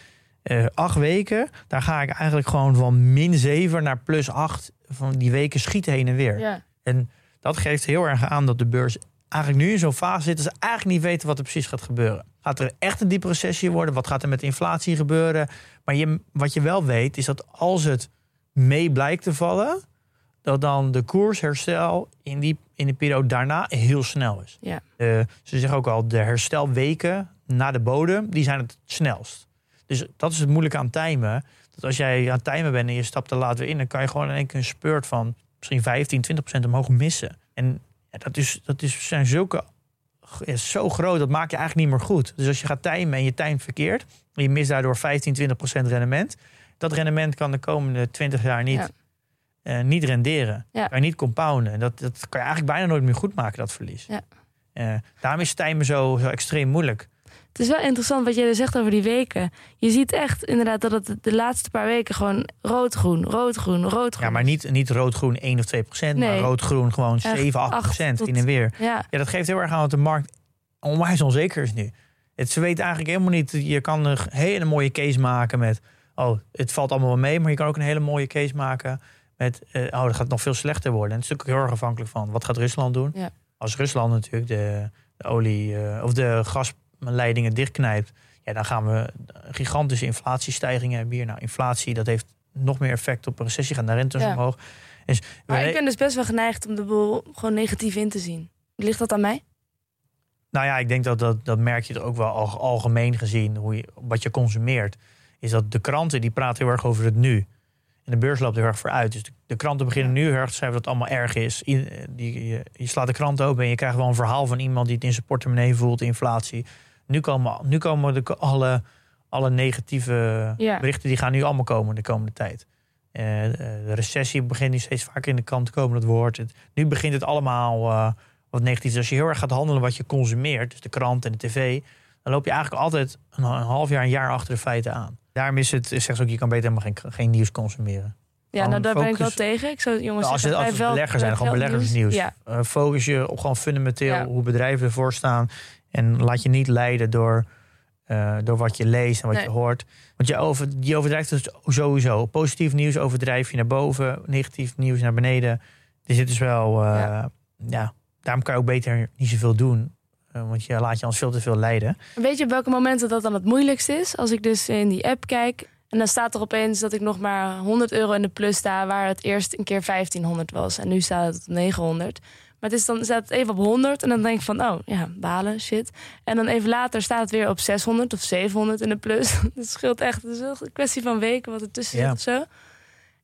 eh, acht weken, daar ga ik eigenlijk gewoon van min 7 naar plus 8. Van die weken schieten heen en weer. Ja. En dat geeft heel erg aan dat de beurs eigenlijk nu in zo'n fase zit dat ze eigenlijk niet weten wat er precies gaat gebeuren. Gaat er echt een diepe recessie worden? Wat gaat er met inflatie gebeuren? Maar je, wat je wel weet is dat als het mee blijkt te vallen, dat dan de koersherstel in, die, in de periode daarna heel snel is. Ja. Eh, ze zeggen ook al, de herstelweken na de bodem, die zijn het snelst. Dus dat is het moeilijke aan timen. Dat als jij aan timen bent en je stapt er later in, dan kan je gewoon in één keer een spurt van misschien 15, 20 procent omhoog missen. En ja, dat, is, dat is, zijn zulke is zo groot, dat maak je eigenlijk niet meer goed. Dus als je gaat timen en je timt verkeerd, en je mist daardoor 15, 20 procent rendement, dat rendement kan de komende 20 jaar niet, Ja. eh, niet renderen. Ja. Kan je niet compounden. En Dat, dat kan je eigenlijk bijna nooit meer goed maken, dat verlies. Ja. Eh, daarom is timen zo, zo extreem moeilijk. Het is wel interessant wat jij er zegt over die weken. Je ziet echt inderdaad dat het de laatste paar weken gewoon rood-groen, rood-groen, rood-groen. Ja, maar niet, niet rood-groen 1 of 2 procent, maar Nee. rood-groen gewoon Echt 7, 8 acht procent tot- in en weer. Ja, Ja, dat geeft heel erg aan dat de markt onwijs onzeker is nu. Het, ze weten eigenlijk helemaal niet. Je kan een hele mooie case maken met. Oh, het valt allemaal wel mee. Maar je kan ook een hele mooie case maken met. eh, oh, dat gaat nog veel slechter worden. En het is natuurlijk heel erg afhankelijk van wat gaat Rusland doen. Ja. Als Rusland natuurlijk de, de olie eh, of de gasleidingen dichtknijpt. Ja, dan gaan we gigantische inflatiestijgingen hebben hier. Nou, inflatie dat heeft nog meer effect op een recessie. Gaan de rentes Ja. omhoog. Dus maar we- ik ben dus best wel geneigd om de boel gewoon negatief in te zien. Ligt dat aan mij? Nou ja, ik denk dat dat, dat merk je er ook wel al, algemeen gezien, hoe je, wat je consumeert. Is dat de kranten die praten heel erg over het nu. En de beurs loopt heel erg vooruit. Dus de, de kranten beginnen nu heel erg te schrijven dat het allemaal erg is. I- die, je, je slaat de krant open en je krijgt wel een verhaal van iemand die het in zijn portemonnee voelt, inflatie. Nu komen, nu komen de, alle, alle negatieve Ja. berichten, die gaan nu allemaal komen de komende tijd. Eh, de recessie begint nu steeds vaker in de kant te komen, dat woord. Het, nu begint het allemaal eh, wat negatief. Als je heel erg gaat handelen wat je consumeert, dus de krant en de tv, dan loop je eigenlijk altijd een, een half jaar, een jaar achter de feiten aan. Daarom is het, zegt ze ook, je kan beter helemaal geen, geen nieuws consumeren. Ja, nou daar ben ik wel tegen. Ik zou jongens Nou, als het, als het beleggers zijn, gewoon beleggersnieuws. Ja, Eh, focus je op gewoon fundamenteel Ja. hoe bedrijven ervoor staan. En laat je niet leiden door, eh, door wat je leest en wat Nee. je hoort. Want je, over, je overdrijft het sowieso. Positief nieuws overdrijf je naar boven. Negatief nieuws naar beneden. Dus het is wel... eh, Ja. ja. daarom kan je ook beter niet zoveel doen. Eh, want je laat je anders veel te veel leiden. Weet je op welke momenten dat dan het moeilijkst is? Als ik dus in die app kijk en dan staat er opeens dat ik nog maar 100 euro in de plus sta, waar het eerst een keer 1500 was en nu staat het op 900. Maar het is dan staat het even op 100 en dan denk ik van, oh ja, balen, shit. En dan even later staat het weer op 600 of 700 in de plus. Dat scheelt echt. Het is wel een kwestie van weken wat er tussen Ja. zit of zo.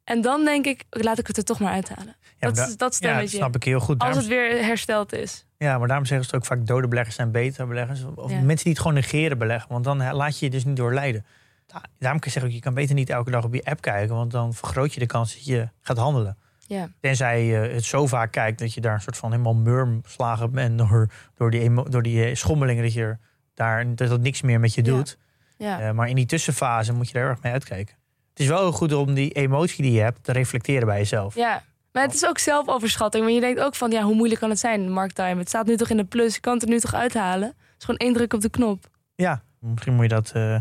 En dan denk ik, laat ik het er toch maar uithalen. Ja, dat, dat ja, dat stemmetje. snap ik heel goed. als het weer hersteld is. ja, maar daarom zeggen ze ook vaak dode beleggers zijn beter beleggers. Of Ja. mensen die het gewoon negeren beleggen. Want dan laat je je dus niet door leiden. Da- Daarom kan je zeggen, ook, je kan beter niet elke dag op je app kijken. Want dan vergroot je de kans dat je gaat handelen. Ja, Tenzij je het zo vaak kijkt dat je daar een soort van helemaal murmslagen bent door, door, die, door die eh, schommelingen. Dat, je daar, dat dat niks meer met je doet. ja. Eh, maar in die tussenfase moet je er erg mee uitkijken. Het is wel heel goed om die emotie die je hebt te reflecteren bij jezelf. Ja, maar het is ook zelfoverschatting. Maar je denkt ook van, ja, hoe moeilijk kan het zijn, markttime? Het staat nu toch in de plus, je kan het er nu toch uithalen? Het is gewoon één druk op de knop. Ja, misschien moet je dat eh,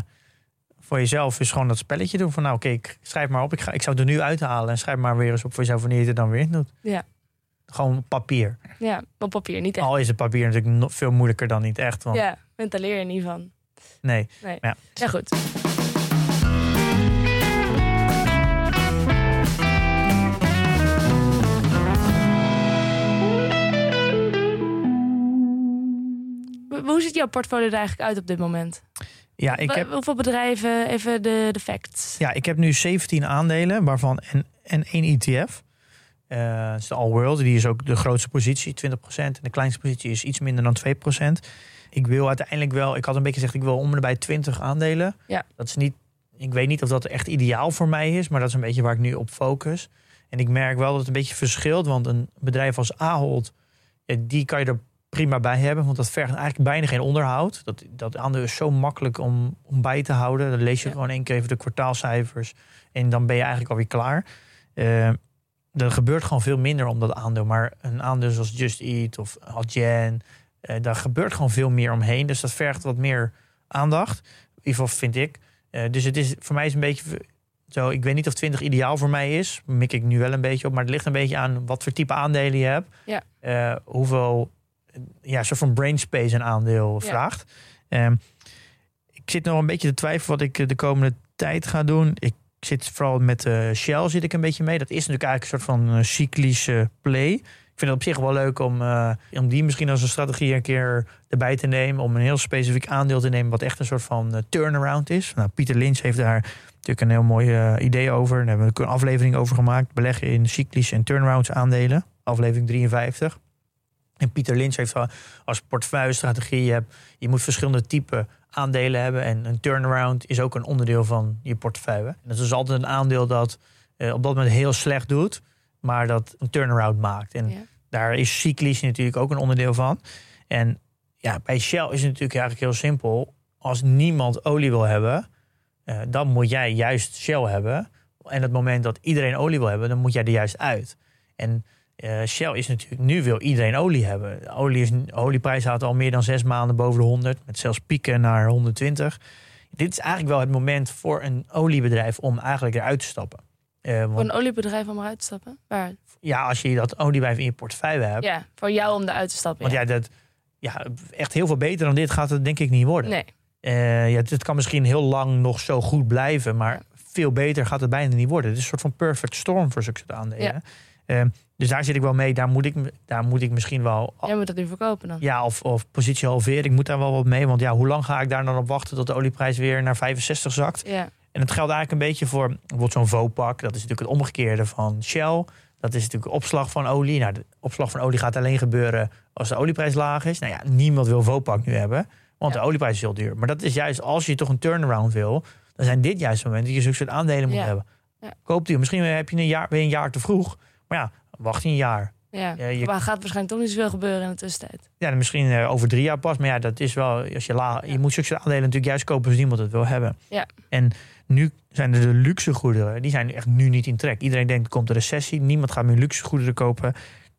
voor jezelf is gewoon dat spelletje doen. Van nou, oké, ik schrijf maar op. Ik, ga, ik zou het er nu uithalen. En schrijf maar weer eens op voor jezelf wanneer je het dan weer in doet. Ja. Gewoon op papier. Ja, op papier, niet echt. Al is het papier natuurlijk nog veel moeilijker dan niet echt. Want, Ja, en daar leer je niet van. Nee. Nee. Ja. Ja, goed. Hoe ziet jouw portfolio er eigenlijk uit op dit moment? Ja, ik heb, Hoeveel bedrijven, even de, de facts. ja, ik heb nu 17 aandelen, waarvan en, en één ETF. Eh, dat is de All World. Die is ook de grootste positie, 20%. En de kleinste positie is iets minder dan 2%. Ik wil uiteindelijk wel, ik had een beetje gezegd, ik wil om en bij 20 aandelen. Ja. Dat is niet, ik weet niet of dat echt ideaal voor mij is, maar dat is een beetje waar ik nu op focus. En ik merk wel dat het een beetje verschilt, want een bedrijf als Ahold, ja, die kan je er prima bij hebben, want dat vergt eigenlijk bijna geen onderhoud. Dat, dat aandeel is zo makkelijk om, om bij te houden. Dan lees je Ja. gewoon één keer even de kwartaalcijfers en dan ben je eigenlijk alweer klaar. Eh, er gebeurt gewoon veel minder om dat aandeel. Maar een aandeel zoals Just Eat of Adyen, eh daar gebeurt gewoon veel meer omheen. Dus dat vergt wat meer aandacht. In ieder geval vind ik. Eh, dus het is voor mij is een beetje zo. Ik weet niet of 20 ideaal voor mij is. Mik ik nu wel een beetje op. Maar het ligt een beetje aan wat voor type aandelen je hebt. Ja. Hoeveel ja, soort van brain space een aandeel Ja. vraagt. Ehm, ik zit nog een beetje te twijfelen wat ik eh, de komende tijd ga doen. Ik zit vooral met eh, Shell zit ik een beetje mee. Dat is natuurlijk eigenlijk een soort van eh, cyclische play. Ik vind het op zich wel leuk om, om die misschien als een strategie een keer erbij te nemen. Om een heel specifiek aandeel te nemen wat echt een soort van turnaround is. Nou, Pieter Lynch heeft daar natuurlijk een heel mooi idee over. Daar hebben we ook een aflevering over gemaakt. Beleggen in cyclische en turnarounds aandelen. Aflevering 53. En Pieter Lynch heeft als portefeuille-strategie... Je, hebt, je moet verschillende typen aandelen hebben. En een turnaround is ook een onderdeel van je portefeuille. En dat is altijd een aandeel dat eh, op dat moment heel slecht doet... maar dat een turnaround maakt. En Ja. daar is cyclisch natuurlijk ook een onderdeel van. En ja, bij Shell is het natuurlijk eigenlijk heel simpel. Als niemand olie wil hebben, eh, dan moet jij juist Shell hebben. En het moment dat iedereen olie wil hebben, dan moet jij er juist uit. En eh, Shell is natuurlijk, nu wil iedereen olie hebben. De olie is, olieprijs had al meer dan zes maanden boven de 100, met zelfs pieken naar 120. Dit is eigenlijk wel het moment voor een oliebedrijf om eigenlijk eruit te stappen. Eh, Voor een oliebedrijf om eruit te stappen? Waar? ja, als je dat oliebedrijf in je portefeuille hebt, Ja, voor jou om eruit te stappen. Want ja. ja, dat, ja, echt heel veel beter dan dit gaat het denk ik niet worden. Nee. Eh, ja, het kan misschien heel lang nog zo goed blijven, maar veel beter gaat het bijna niet worden. Het is een soort van perfect storm voor zulke aandelen. Eh, dus daar zit ik wel mee. Daar moet ik, daar moet ik misschien wel. Jij moet dat nu verkopen dan. Ja, of, of positie halveren. Ik moet daar wel wat mee. Want ja, hoe lang ga ik daar dan op wachten tot de olieprijs weer naar 65 zakt? Ja. En het geldt eigenlijk een beetje voor bijvoorbeeld zo'n Vopak. Dat is natuurlijk het omgekeerde van Shell. Dat is natuurlijk opslag van olie. Nou, de opslag van olie gaat alleen gebeuren als de olieprijs laag is. Nou ja, niemand wil Vopak nu hebben, want Ja. de olieprijs is heel duur. Maar dat is juist als je toch een turnaround wil, dan zijn dit juist het moment dat je zulke soort aandelen moet Ja. hebben. Ja. Koop die. Misschien heb je een jaar, weer een jaar te vroeg. Maar ja, wacht een jaar. Ja, je- maar gaat waarschijnlijk toch niet zoveel gebeuren in de tussentijd. Ja, misschien eh, over drie jaar pas. Maar ja, dat is wel. Als je, la, Ja. je moet zulke aandelen natuurlijk juist kopen als niemand het wil hebben. Ja. En nu zijn er de luxe goederen. Die zijn echt nu niet in trek. Iedereen denkt er komt een recessie. Niemand gaat meer luxe goederen kopen.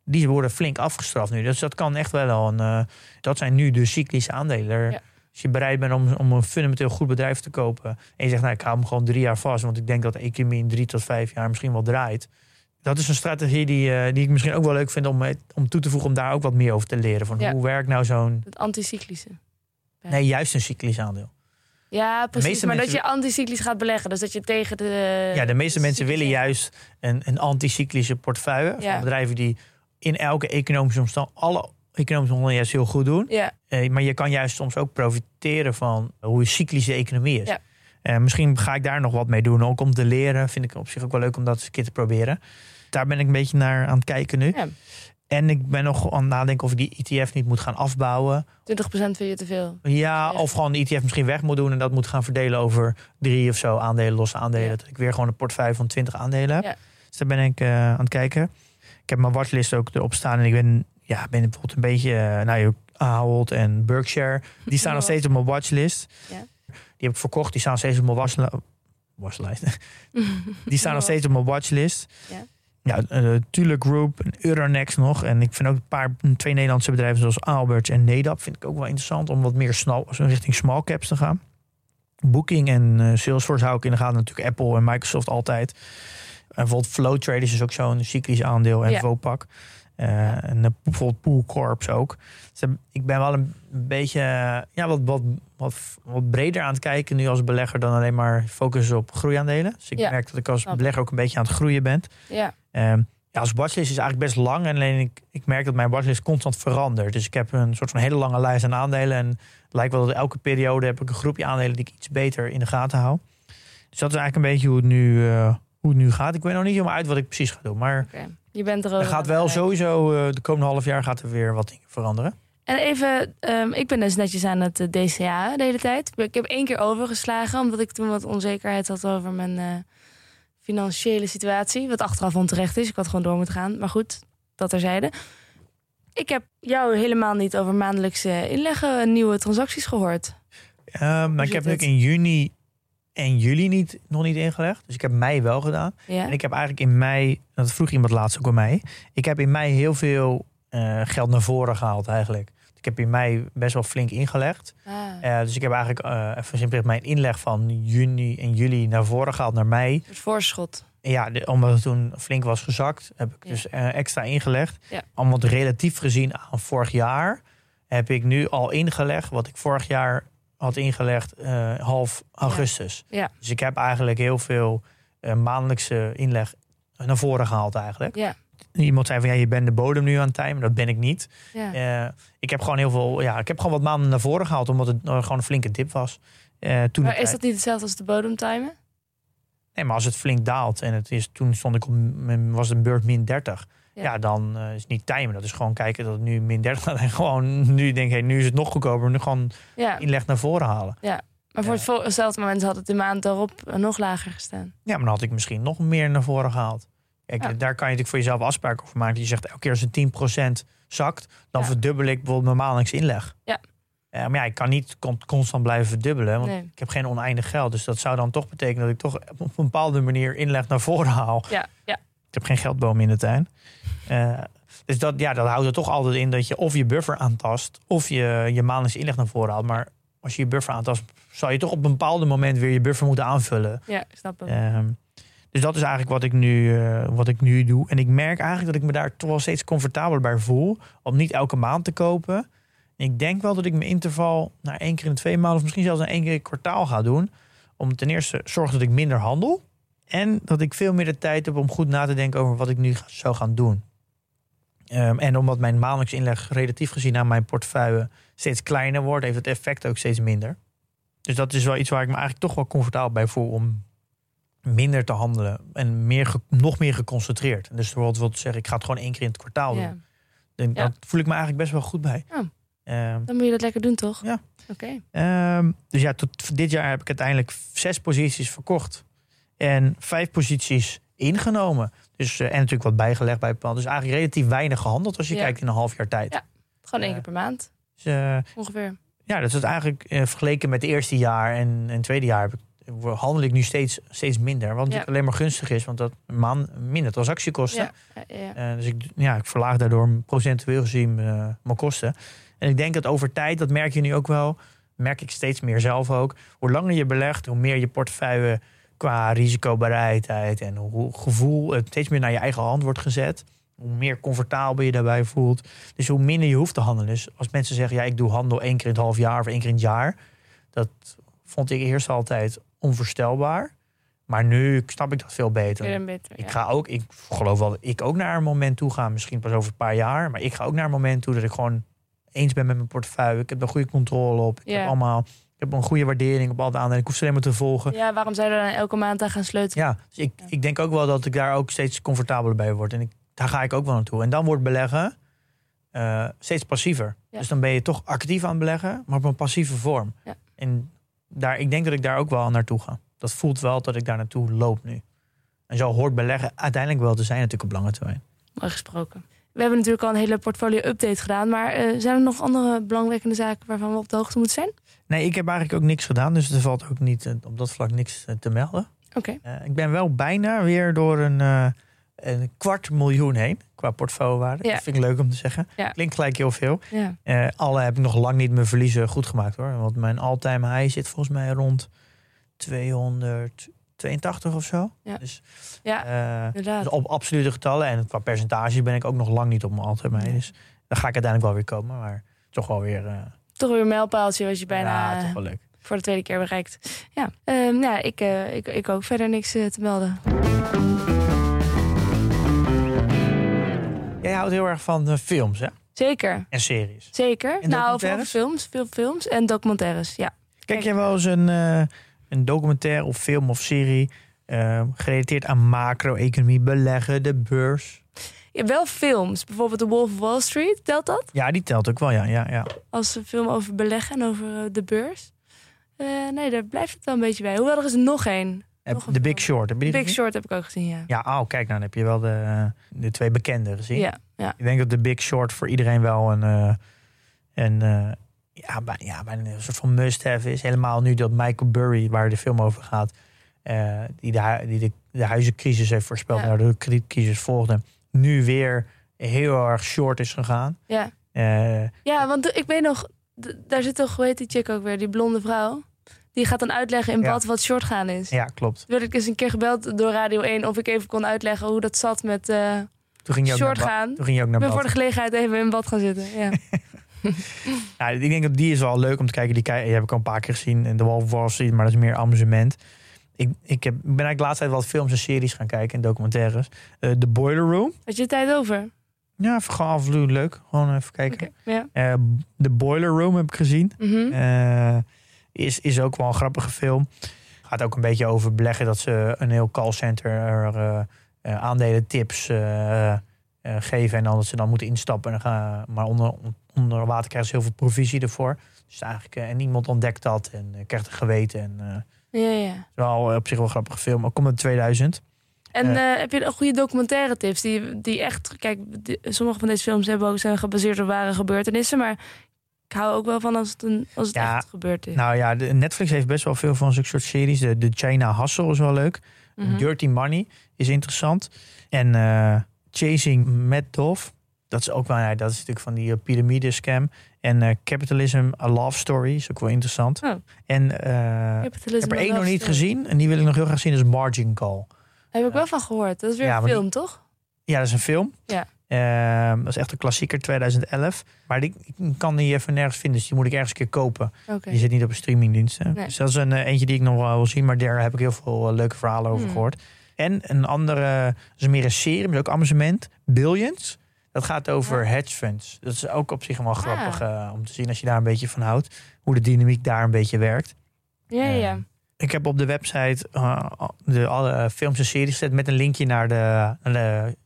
Die worden flink afgestraft nu. Dus dat kan echt wel al een. eh, dat zijn nu de cyclische aandelen. Ja. Als je bereid bent om, om een fundamenteel goed bedrijf te kopen. En je zegt, nou, ik hou hem gewoon drie jaar vast. Want ik denk dat de economie in drie tot vijf jaar misschien wel draait. Dat is een strategie die, eh, die ik misschien ook wel leuk vind om, om toe te voegen. Om daar ook wat meer over te leren. Van Ja. hoe werkt nou zo'n Het anticyclische. Ja. Nee, juist een cyclisch aandeel. Ja, precies. Maar mensen- dat je anticyclisch gaat beleggen. Dus dat je tegen de... ja, de meeste mensen willen juist een, een anticyclische portefeuille. Ja. Van bedrijven die in elke economische omstandigheid, alle economische omstandigheden juist heel goed doen. Ja, Eh, maar je kan juist soms ook profiteren van hoe cyclische economie is. Ja. Eh, misschien ga ik daar nog wat mee doen. Ook om te leren. Vind ik op zich ook wel leuk om dat eens een keer te proberen. Daar ben ik een beetje naar aan het kijken nu. Ja. En ik ben nog aan het nadenken of ik die ETF niet moet gaan afbouwen. 20% vind je te veel. Ja, Ja. of gewoon de ETF misschien weg moet doen en dat moet gaan verdelen over drie of zo aandelen, losse aandelen. Ja. Dat ik weer gewoon een portefeuille van 20 aandelen heb. Ja. Dus daar ben ik eh, aan het kijken. Ik heb mijn watchlist ook erop staan en ik ben, ja, ben bijvoorbeeld een beetje, eh, nou, je- Ahold en Berkshire, die staan nog steeds op mijn watchlist. Ja. Die heb ik verkocht, die staan steeds op mijn watchli- watchlijst. Die staan nog steeds op mijn watchlist. Ja. Ja, eh Tule Group, Euronext nog. En ik vind ook een paar, twee Nederlandse bedrijven zoals Albert en Nedap... vind ik ook wel interessant om wat meer snel, richting small caps te gaan. Booking en eh, Salesforce hou ik in de gaten. Natuurlijk Apple en Microsoft altijd. En bijvoorbeeld Flow Traders is ook zo'n cyclisch aandeel. En Ja. Vopak. Eh, En eh, bijvoorbeeld Pool Corps ook. Dus eh, ik ben wel een beetje eh, ja, wat, wat, wat, wat breder aan het kijken nu als belegger dan alleen maar focussen op groeiaandelen. Dus ik Ja, merk dat ik als belegger ook een beetje aan het groeien ben. Ja, Ehm, ja, als watchlist is eigenlijk best lang. En alleen ik, ik merk dat mijn watchlist constant verandert. Dus ik heb een soort van hele lange lijst aan aandelen. En het lijkt wel dat elke periode heb ik een groepje aandelen die ik iets beter in de gaten hou. Dus dat is eigenlijk een beetje hoe het nu, eh, hoe het nu gaat. Ik weet nog niet helemaal uit wat ik precies ga doen. Maar. Je bent er er gaat wel sowieso eh, de komende half jaar gaat er weer wat dingen veranderen. En even, ehm, ik ben dus netjes aan het eh, DCA de hele tijd. Ik heb één keer overgeslagen, omdat ik toen wat onzekerheid had over mijn eh, financiële situatie. Wat achteraf onterecht is. Ik had gewoon door moeten gaan. Maar goed, dat terzijde. Ik heb jou helemaal niet over maandelijkse inleggen en nieuwe transacties gehoord. Ehm, maar ik zit heb natuurlijk het? in juni en juli niet, nog niet ingelegd. Dus ik heb mei wel gedaan. Ja? En ik heb eigenlijk in mei, dat vroeg iemand laatst ook aan mij. Ik heb in mei heel veel eh, geld naar voren gehaald eigenlijk. Ik heb in mei best wel flink ingelegd. Ah, Eh, dus ik heb eigenlijk eh even simpelweg mijn inleg van juni en juli naar voren gehaald naar mei. voorschot. Ja, de- omdat het toen flink was gezakt, heb ik Ja. dus eh, extra ingelegd. Ja. Allemaal relatief gezien aan vorig jaar heb ik nu al ingelegd wat ik vorig jaar had ingelegd half augustus. Ja. Dus ik heb eigenlijk heel veel maandelijkse inleg naar voren gehaald eigenlijk. Ja. Iemand zei van ja, je bent de bodem nu aan het timen. Dat ben ik niet. Ja. Eh, ik heb gewoon heel veel, ja, ik heb gewoon wat maanden naar voren gehaald omdat het eh, gewoon een flinke dip was. Eh, toen maar is dat niet hetzelfde als de bodemtimen? Nee, maar als het flink daalt en het is, toen stond ik op, was een beurt min 30. Ja. Ja, dan is het niet timen. Dat is gewoon kijken dat het nu min 30 gaat. En gewoon nu denk ik, hey, nu is het nog goedkoper. Nu gewoon Ja. inleg naar voren halen. Maar voor het hetzelfde moment had het de maand daarop nog lager gestaan. Ja, maar dan had ik misschien nog meer naar voren gehaald. Kijk, Ja. daar kan je natuurlijk voor jezelf afspraken over maken. Je zegt elke keer als het 10% zakt, dan Ja. verdubbel ik bijvoorbeeld mijn maandelijks inleg. Ja. Maar ja, ik kan niet con- constant blijven verdubbelen. Want Nee. ik heb geen oneindig geld. Dus dat zou dan toch betekenen dat ik toch op een bepaalde manier inleg naar voren haal. Ja, ja. Ik heb geen geldboom in de tuin. Eh, dus dat, ja, dat houdt er toch altijd in dat je of je buffer aantast... of je je maandelijks inleg naar voren haalt. Maar als je je buffer aantast... zal je toch op een bepaald moment weer je buffer moeten aanvullen. ja, ik snap het. Ehm, dus dat is eigenlijk wat ik, nu, eh, wat ik nu doe. En ik merk eigenlijk dat ik me daar toch wel steeds comfortabeler bij voel. Om niet elke maand te kopen. En ik denk wel dat ik mijn interval naar één keer in twee maanden... of misschien zelfs naar één keer in kwartaal ga doen. Om ten eerste zorgen dat ik minder handel. En dat ik veel meer de tijd heb om goed na te denken over wat ik nu zou gaan doen. Ehm, en omdat mijn maandelijks inleg relatief gezien aan mijn portefeuille steeds kleiner wordt, heeft het effect ook steeds minder. Dus dat is wel iets waar ik me eigenlijk toch wel comfortabel bij voel om minder te handelen en meer nog meer geconcentreerd. Dus bijvoorbeeld wil zeggen, ik ga het gewoon één keer in het kwartaal doen. Ja. Voel ik me eigenlijk best wel goed bij. Ja. Ehm, Dan moet je dat lekker doen, toch? Ja. Oké. Ehm, dus ja, tot dit jaar heb ik uiteindelijk zes posities verkocht. En vijf posities ingenomen. Dus, eh, en natuurlijk wat bijgelegd bij Pan. Dus eigenlijk relatief weinig gehandeld als je kijkt in een half jaar tijd. Ja. Gewoon één keer per maand, Dus, eh, ongeveer. ja, dat is eigenlijk eh, vergeleken met het eerste jaar en, en het tweede jaar heb ik, handel ik nu steeds, steeds minder. Wat natuurlijk alleen maar gunstig is, want dat man minder transactiekosten. Eh, dus ik, ja, ik verlaag daardoor procentueel gezien eh, mijn kosten. En ik denk dat over tijd, dat merk je nu ook wel, merk ik steeds meer zelf ook. Hoe langer je belegt, hoe meer je portefeuille qua risicobereidheid en hoe gevoel het steeds meer naar je eigen hand wordt gezet. Hoe meer comfortabel je daarbij voelt. Dus hoe minder je hoeft te handelen. Dus als mensen zeggen, ja, ik doe handel één keer in het half jaar of één keer in het jaar. Dat vond ik eerst altijd onvoorstelbaar. Maar nu snap ik dat veel beter. Ik ja. ga ook, ik geloof wel dat ik ook naar een moment toe ga, misschien pas over een paar jaar. Maar ik ga ook naar een moment toe dat ik gewoon eens ben met mijn portefeuille. Ik heb er goede controle op. Ik Ja. heb allemaal, ik heb een goede waardering op al de aandelen. Ik hoef ze alleen maar te volgen. Ja, waarom zou je er dan elke maand aan gaan sleutelen? Ja, dus ik, ik denk ook wel dat ik daar ook steeds comfortabeler bij word. En ik, daar ga ik ook wel naartoe. En dan wordt beleggen eh, steeds passiever. Dus dan ben je toch actief aan het beleggen, maar op een passieve vorm. Ja. En daar, ik denk dat ik daar ook wel naartoe ga. Dat voelt wel dat ik daar naartoe loop nu. En zo hoort beleggen uiteindelijk wel te zijn natuurlijk op lange termijn. Mooi gesproken. We hebben natuurlijk al een hele portfolio-update gedaan. Maar eh, zijn er nog andere belangwekkende zaken waarvan we op de hoogte moeten zijn? Nee, ik heb eigenlijk ook niks gedaan. Dus er valt ook niet eh, op dat vlak niks eh, te melden. Oké. Ik ben wel bijna weer door een, een kwart miljoen heen qua portfoliowaarde. Ja. Dat vind ik leuk om te zeggen. Ja. Klinkt gelijk heel veel. Ja. Eh, alle heb ik nog lang niet mijn verliezen goed gemaakt hoor. Want mijn all-time high zit volgens mij rond 282 of zo. Ja. Dus, Ja, eh, dus op absolute getallen. En qua percentage ben ik ook nog lang niet op mijn all-time high. Dus daar ga ik uiteindelijk wel weer komen. Maar toch wel weer... eh, Toch weer een mijlpaaltje was je bijna ja, toch wel leuk. voor de tweede keer bereikt. Ja, ja ik, ik, ik ook verder niks te melden. Jij houdt heel erg van eh, films hè? Zeker, en series. zeker. En nou, vooral films, veel films en documentaires, ja. Kijk jij wel eens een, eh, een documentaire of film of serie eh, gerelateerd aan macro-economie, beleggen, de beurs? ja. Wel films, bijvoorbeeld The Wolf of Wall Street, telt dat? Ja, die telt ook wel, ja. ja, ja. Als een film over beleggen en over de beurs. Nee, daar blijft het wel een beetje bij. Hoewel, er is nog één. The Big. Short, heb je Big gezien? Short heb ik ook gezien, ja. Ja, oh, kijk, nou, dan heb je wel de, de twee bekende gezien. Ja, ja. Ik denk dat The Big Short voor iedereen wel een, eh, een, eh, ja, bij- ja, bijna een soort van must-have is. Helemaal nu dat Michael Burry, waar de film over gaat, eh, die, de, die de, de huizencrisis heeft voorspeld, Ja. nou, de kredietcrisis volgde, nu weer heel erg short is gegaan. Ja, ja want de- ik weet nog, daar zit toch, hoe heet die chick ook weer, die blonde vrouw. Die gaat dan uitleggen in Ja. wat wat short gaan is. ja, klopt. Toen werd ik eens een keer gebeld door Radio 1 of ik even kon uitleggen hoe dat zat met eh, Toen ging je ook short naar, gaan. toen ging je ook Ik naar ben bad. voor de gelegenheid even in bad gaan zitten. Ja. Ja, ik denk dat die is wel leuk om te kijken. Die, kei- die heb ik al een paar keer gezien in de Wolf of Wall Street, maar dat is meer amusement. Ik, ik, heb, ik ben eigenlijk de laatste tijd wat films en series gaan kijken en documentaires. Eh The Boiler Room. Had je tijd over? Ja, even gewoon af en leuk. Gewoon even kijken. Oké, Ja. Eh, The Boiler Room heb ik gezien. Mhm. Is, is ook wel een grappige film. Gaat ook een beetje over beleggen dat ze een heel callcenter eh eh, aandelen tips eh, geven. En dan dat ze dan moeten instappen. En dan gaan, maar onder, onder water krijgen ze heel veel provisie ervoor. Dus eigenlijk, en niemand ontdekt dat en krijgt een geweten. En Ja, ja. is wel op zich wel een grappige film. Ook komt in 2000. En heb je een goede documentaire tips? Die, die echt, kijk, die- sommige van deze films hebben ook, zijn gebaseerd op ware gebeurtenissen. Maar ik hou ook wel van als het, een, als het Ja, echt gebeurd is. Nou ja, de, Netflix heeft best wel veel van zulke soort series. De, de China Hustle is wel leuk. Mhm. Dirty Money is interessant. En eh, Chasing Madoff, dat is ook wel, ja, dat is natuurlijk van die uh, piramide scam. En eh, Capitalism, A Love Story is ook wel interessant. Oh. En ik heb er één nog niet Story. gezien en die wil ik nog heel graag zien, is Margin Call. Heb ik wel van gehoord. Dat is weer Ja, een die- film, toch? Ja, dat is een film. Ja. Ehm, dat is echt een klassieker, 2011. Maar die, ik kan die even nergens vinden, dus die moet ik ergens een keer kopen. Oké. Die zit niet op een streamingdienst. Nee. Dus dat is een eh, eentje die ik nog wel wil zien. Maar daar heb ik heel veel eh, leuke verhalen over Hmm. gehoord. En een andere, dat is meer een serie, maar ook amusement. Billions. Dat gaat over hedge funds. Dat is ook op zich wel grappig eh, om te zien als je daar een beetje van houdt. Hoe de dynamiek daar een beetje werkt. Ja, ja, ja. Ik heb op de website de, alle films en series gezet met een linkje naar de, naar de,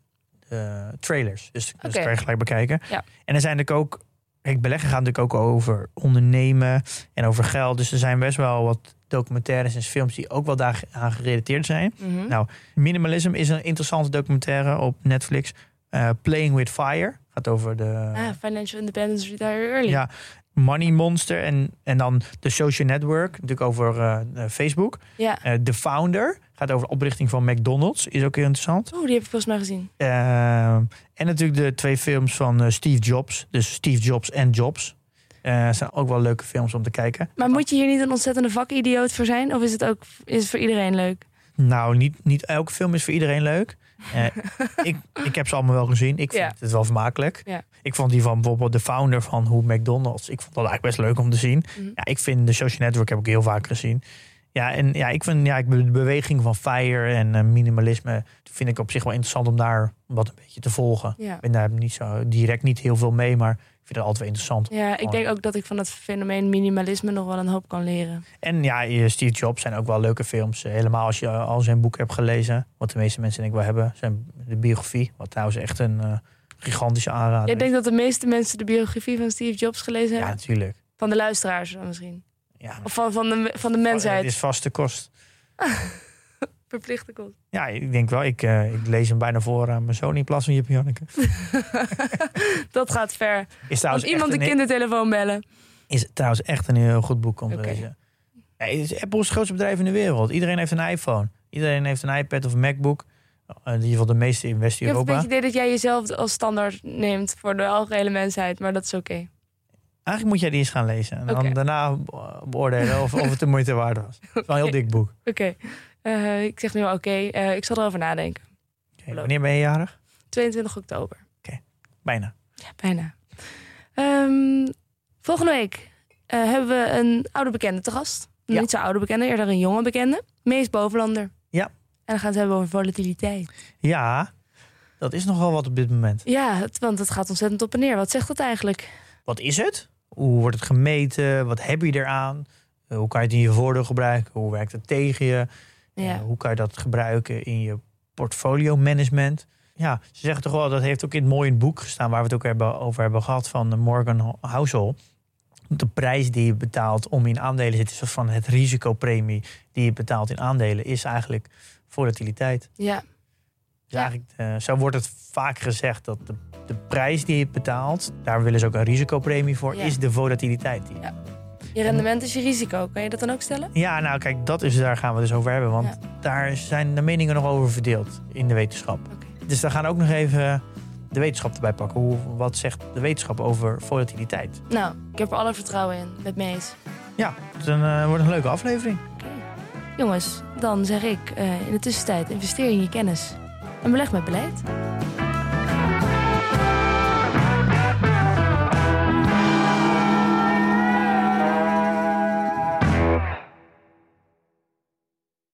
de trailers. Dus, dus Oké. kan je gelijk bekijken. Ja. En er zijn natuurlijk ook. Kijk, beleggen gaat natuurlijk ook over ondernemen en over geld. Dus er zijn best wel wat documentaires en films die ook wel daaraan gerelateerd zijn. Mhm. Nou, Minimalism is een interessante documentaire op Netflix. Eh, Playing with Fire gaat over de ah, Financial Independence Retire Early. ja, Money Monster en, en dan de Social Network, natuurlijk over eh, eh, Facebook. Ja. Eh, The Founder gaat over de oprichting van McDonald's, is ook heel interessant. Oeh, die heb ik volgens mij gezien. Eh, en natuurlijk de twee films van eh, Steve Jobs, dus Steve Jobs en Jobs. Eh zijn ook wel leuke films om te kijken. Maar moet je hier niet een ontzettende vakidioot voor zijn? Of is het ook is het voor iedereen leuk? Nou, niet, niet elke film is voor iedereen leuk. Eh, ik, ik heb ze allemaal wel gezien. Ik vind Ja. het wel vermakelijk. Ja. Ik vond die van bijvoorbeeld de founder van hoe McDonald's. Ik vond dat eigenlijk best leuk om te zien. Mhm. Ja, ik vind de Social Network heb ik heel vaak gezien. Ja, en ja, ik vind ja, ik, de beweging van FIRE en eh, minimalisme vind ik op zich wel interessant om daar wat een beetje te volgen. Ik ben daar niet zo direct niet heel veel mee, maar vind het altijd wel interessant. Ja, ik denk ook dat ik van het fenomeen minimalisme nog wel een hoop kan leren. En ja, Steve Jobs zijn ook wel leuke films. Eh, Helemaal als je al zijn boek hebt gelezen. Wat de meeste mensen denk ik wel hebben. Zijn de biografie. Wat trouwens echt een eh, gigantische aanrader Ik denk dat de meeste mensen de biografie van Steve Jobs gelezen is. Ja, hebben. natuurlijk. Van de luisteraars dan misschien. Ja, Of van, van, de, van de mensheid. Het is vaste kost. Verplichte kost. Ja, ik denk wel. Ik, eh, ik lees hem bijna voor aan mijn zoon in plaats van Jip Janneke. Dat gaat ver. Is Als iemand de een, kindertelefoon bellen. is trouwens echt een heel goed boek om te lezen. Ja, het is Apple is het grootste bedrijf in de wereld. Iedereen heeft een iPhone. Iedereen heeft een iPad of een MacBook. Eh, In ieder geval de meeste in Ik heb een West-Europa. beetje het idee dat jij jezelf als standaard neemt voor de algehele mensheid. Maar dat is oké. Eigenlijk moet jij die eens gaan lezen. En dan daarna be- beoordelen of, of het de moeite waard was. Het is wel een heel dik boek. Oké. Eh, ik zeg nu oké. Eh, ik zal erover nadenken. Oké, wanneer ben je jarig? 22 oktober. Bijna. Ja, bijna. Ehm, volgende week eh, hebben we een oude bekende te gast. Ja. Niet zo oude bekende, eerder een jonge bekende. Mees Bovenlander. Ja. En dan gaan we het hebben over volatiliteit. Ja, dat is nogal wat op dit moment. Ja, het, want het gaat ontzettend op en neer. Wat zegt dat eigenlijk? Wat is het? Hoe wordt het gemeten? Wat heb je eraan? Hoe kan je het in je voordeel gebruiken? Hoe werkt het tegen je? Ja. Eh, hoe kan je dat gebruiken in je portfolio management? Ja, ze zeggen toch wel, dat heeft ook in het mooie boek gestaan... waar we het ook hebben, over hebben gehad van Morgan Housel. De prijs die je betaalt om in aandelen te zitten... van het risicopremie die je betaalt in aandelen... is eigenlijk volatiliteit. Ja, Dus Ja. eigenlijk, eh, zo wordt het vaak gezegd dat de, de prijs die je betaalt... daar willen ze ook een risicopremie voor... Ja. is de volatiliteit. Die. Ja. Je rendement is je risico. Kan je dat dan ook stellen? Ja, nou kijk, dat is, daar gaan we dus over hebben. Want Ja. daar zijn de meningen nog over verdeeld in de wetenschap. Dus daar gaan we ook nog even de wetenschap erbij pakken. Hoe, wat zegt de wetenschap over volatiliteit? Nou, ik heb er alle vertrouwen in met Mees. Ja, het een, eh, wordt een leuke aflevering. Jongens, dan zeg ik eh, in de tussentijd investeer in je kennis. En beleg met beleid.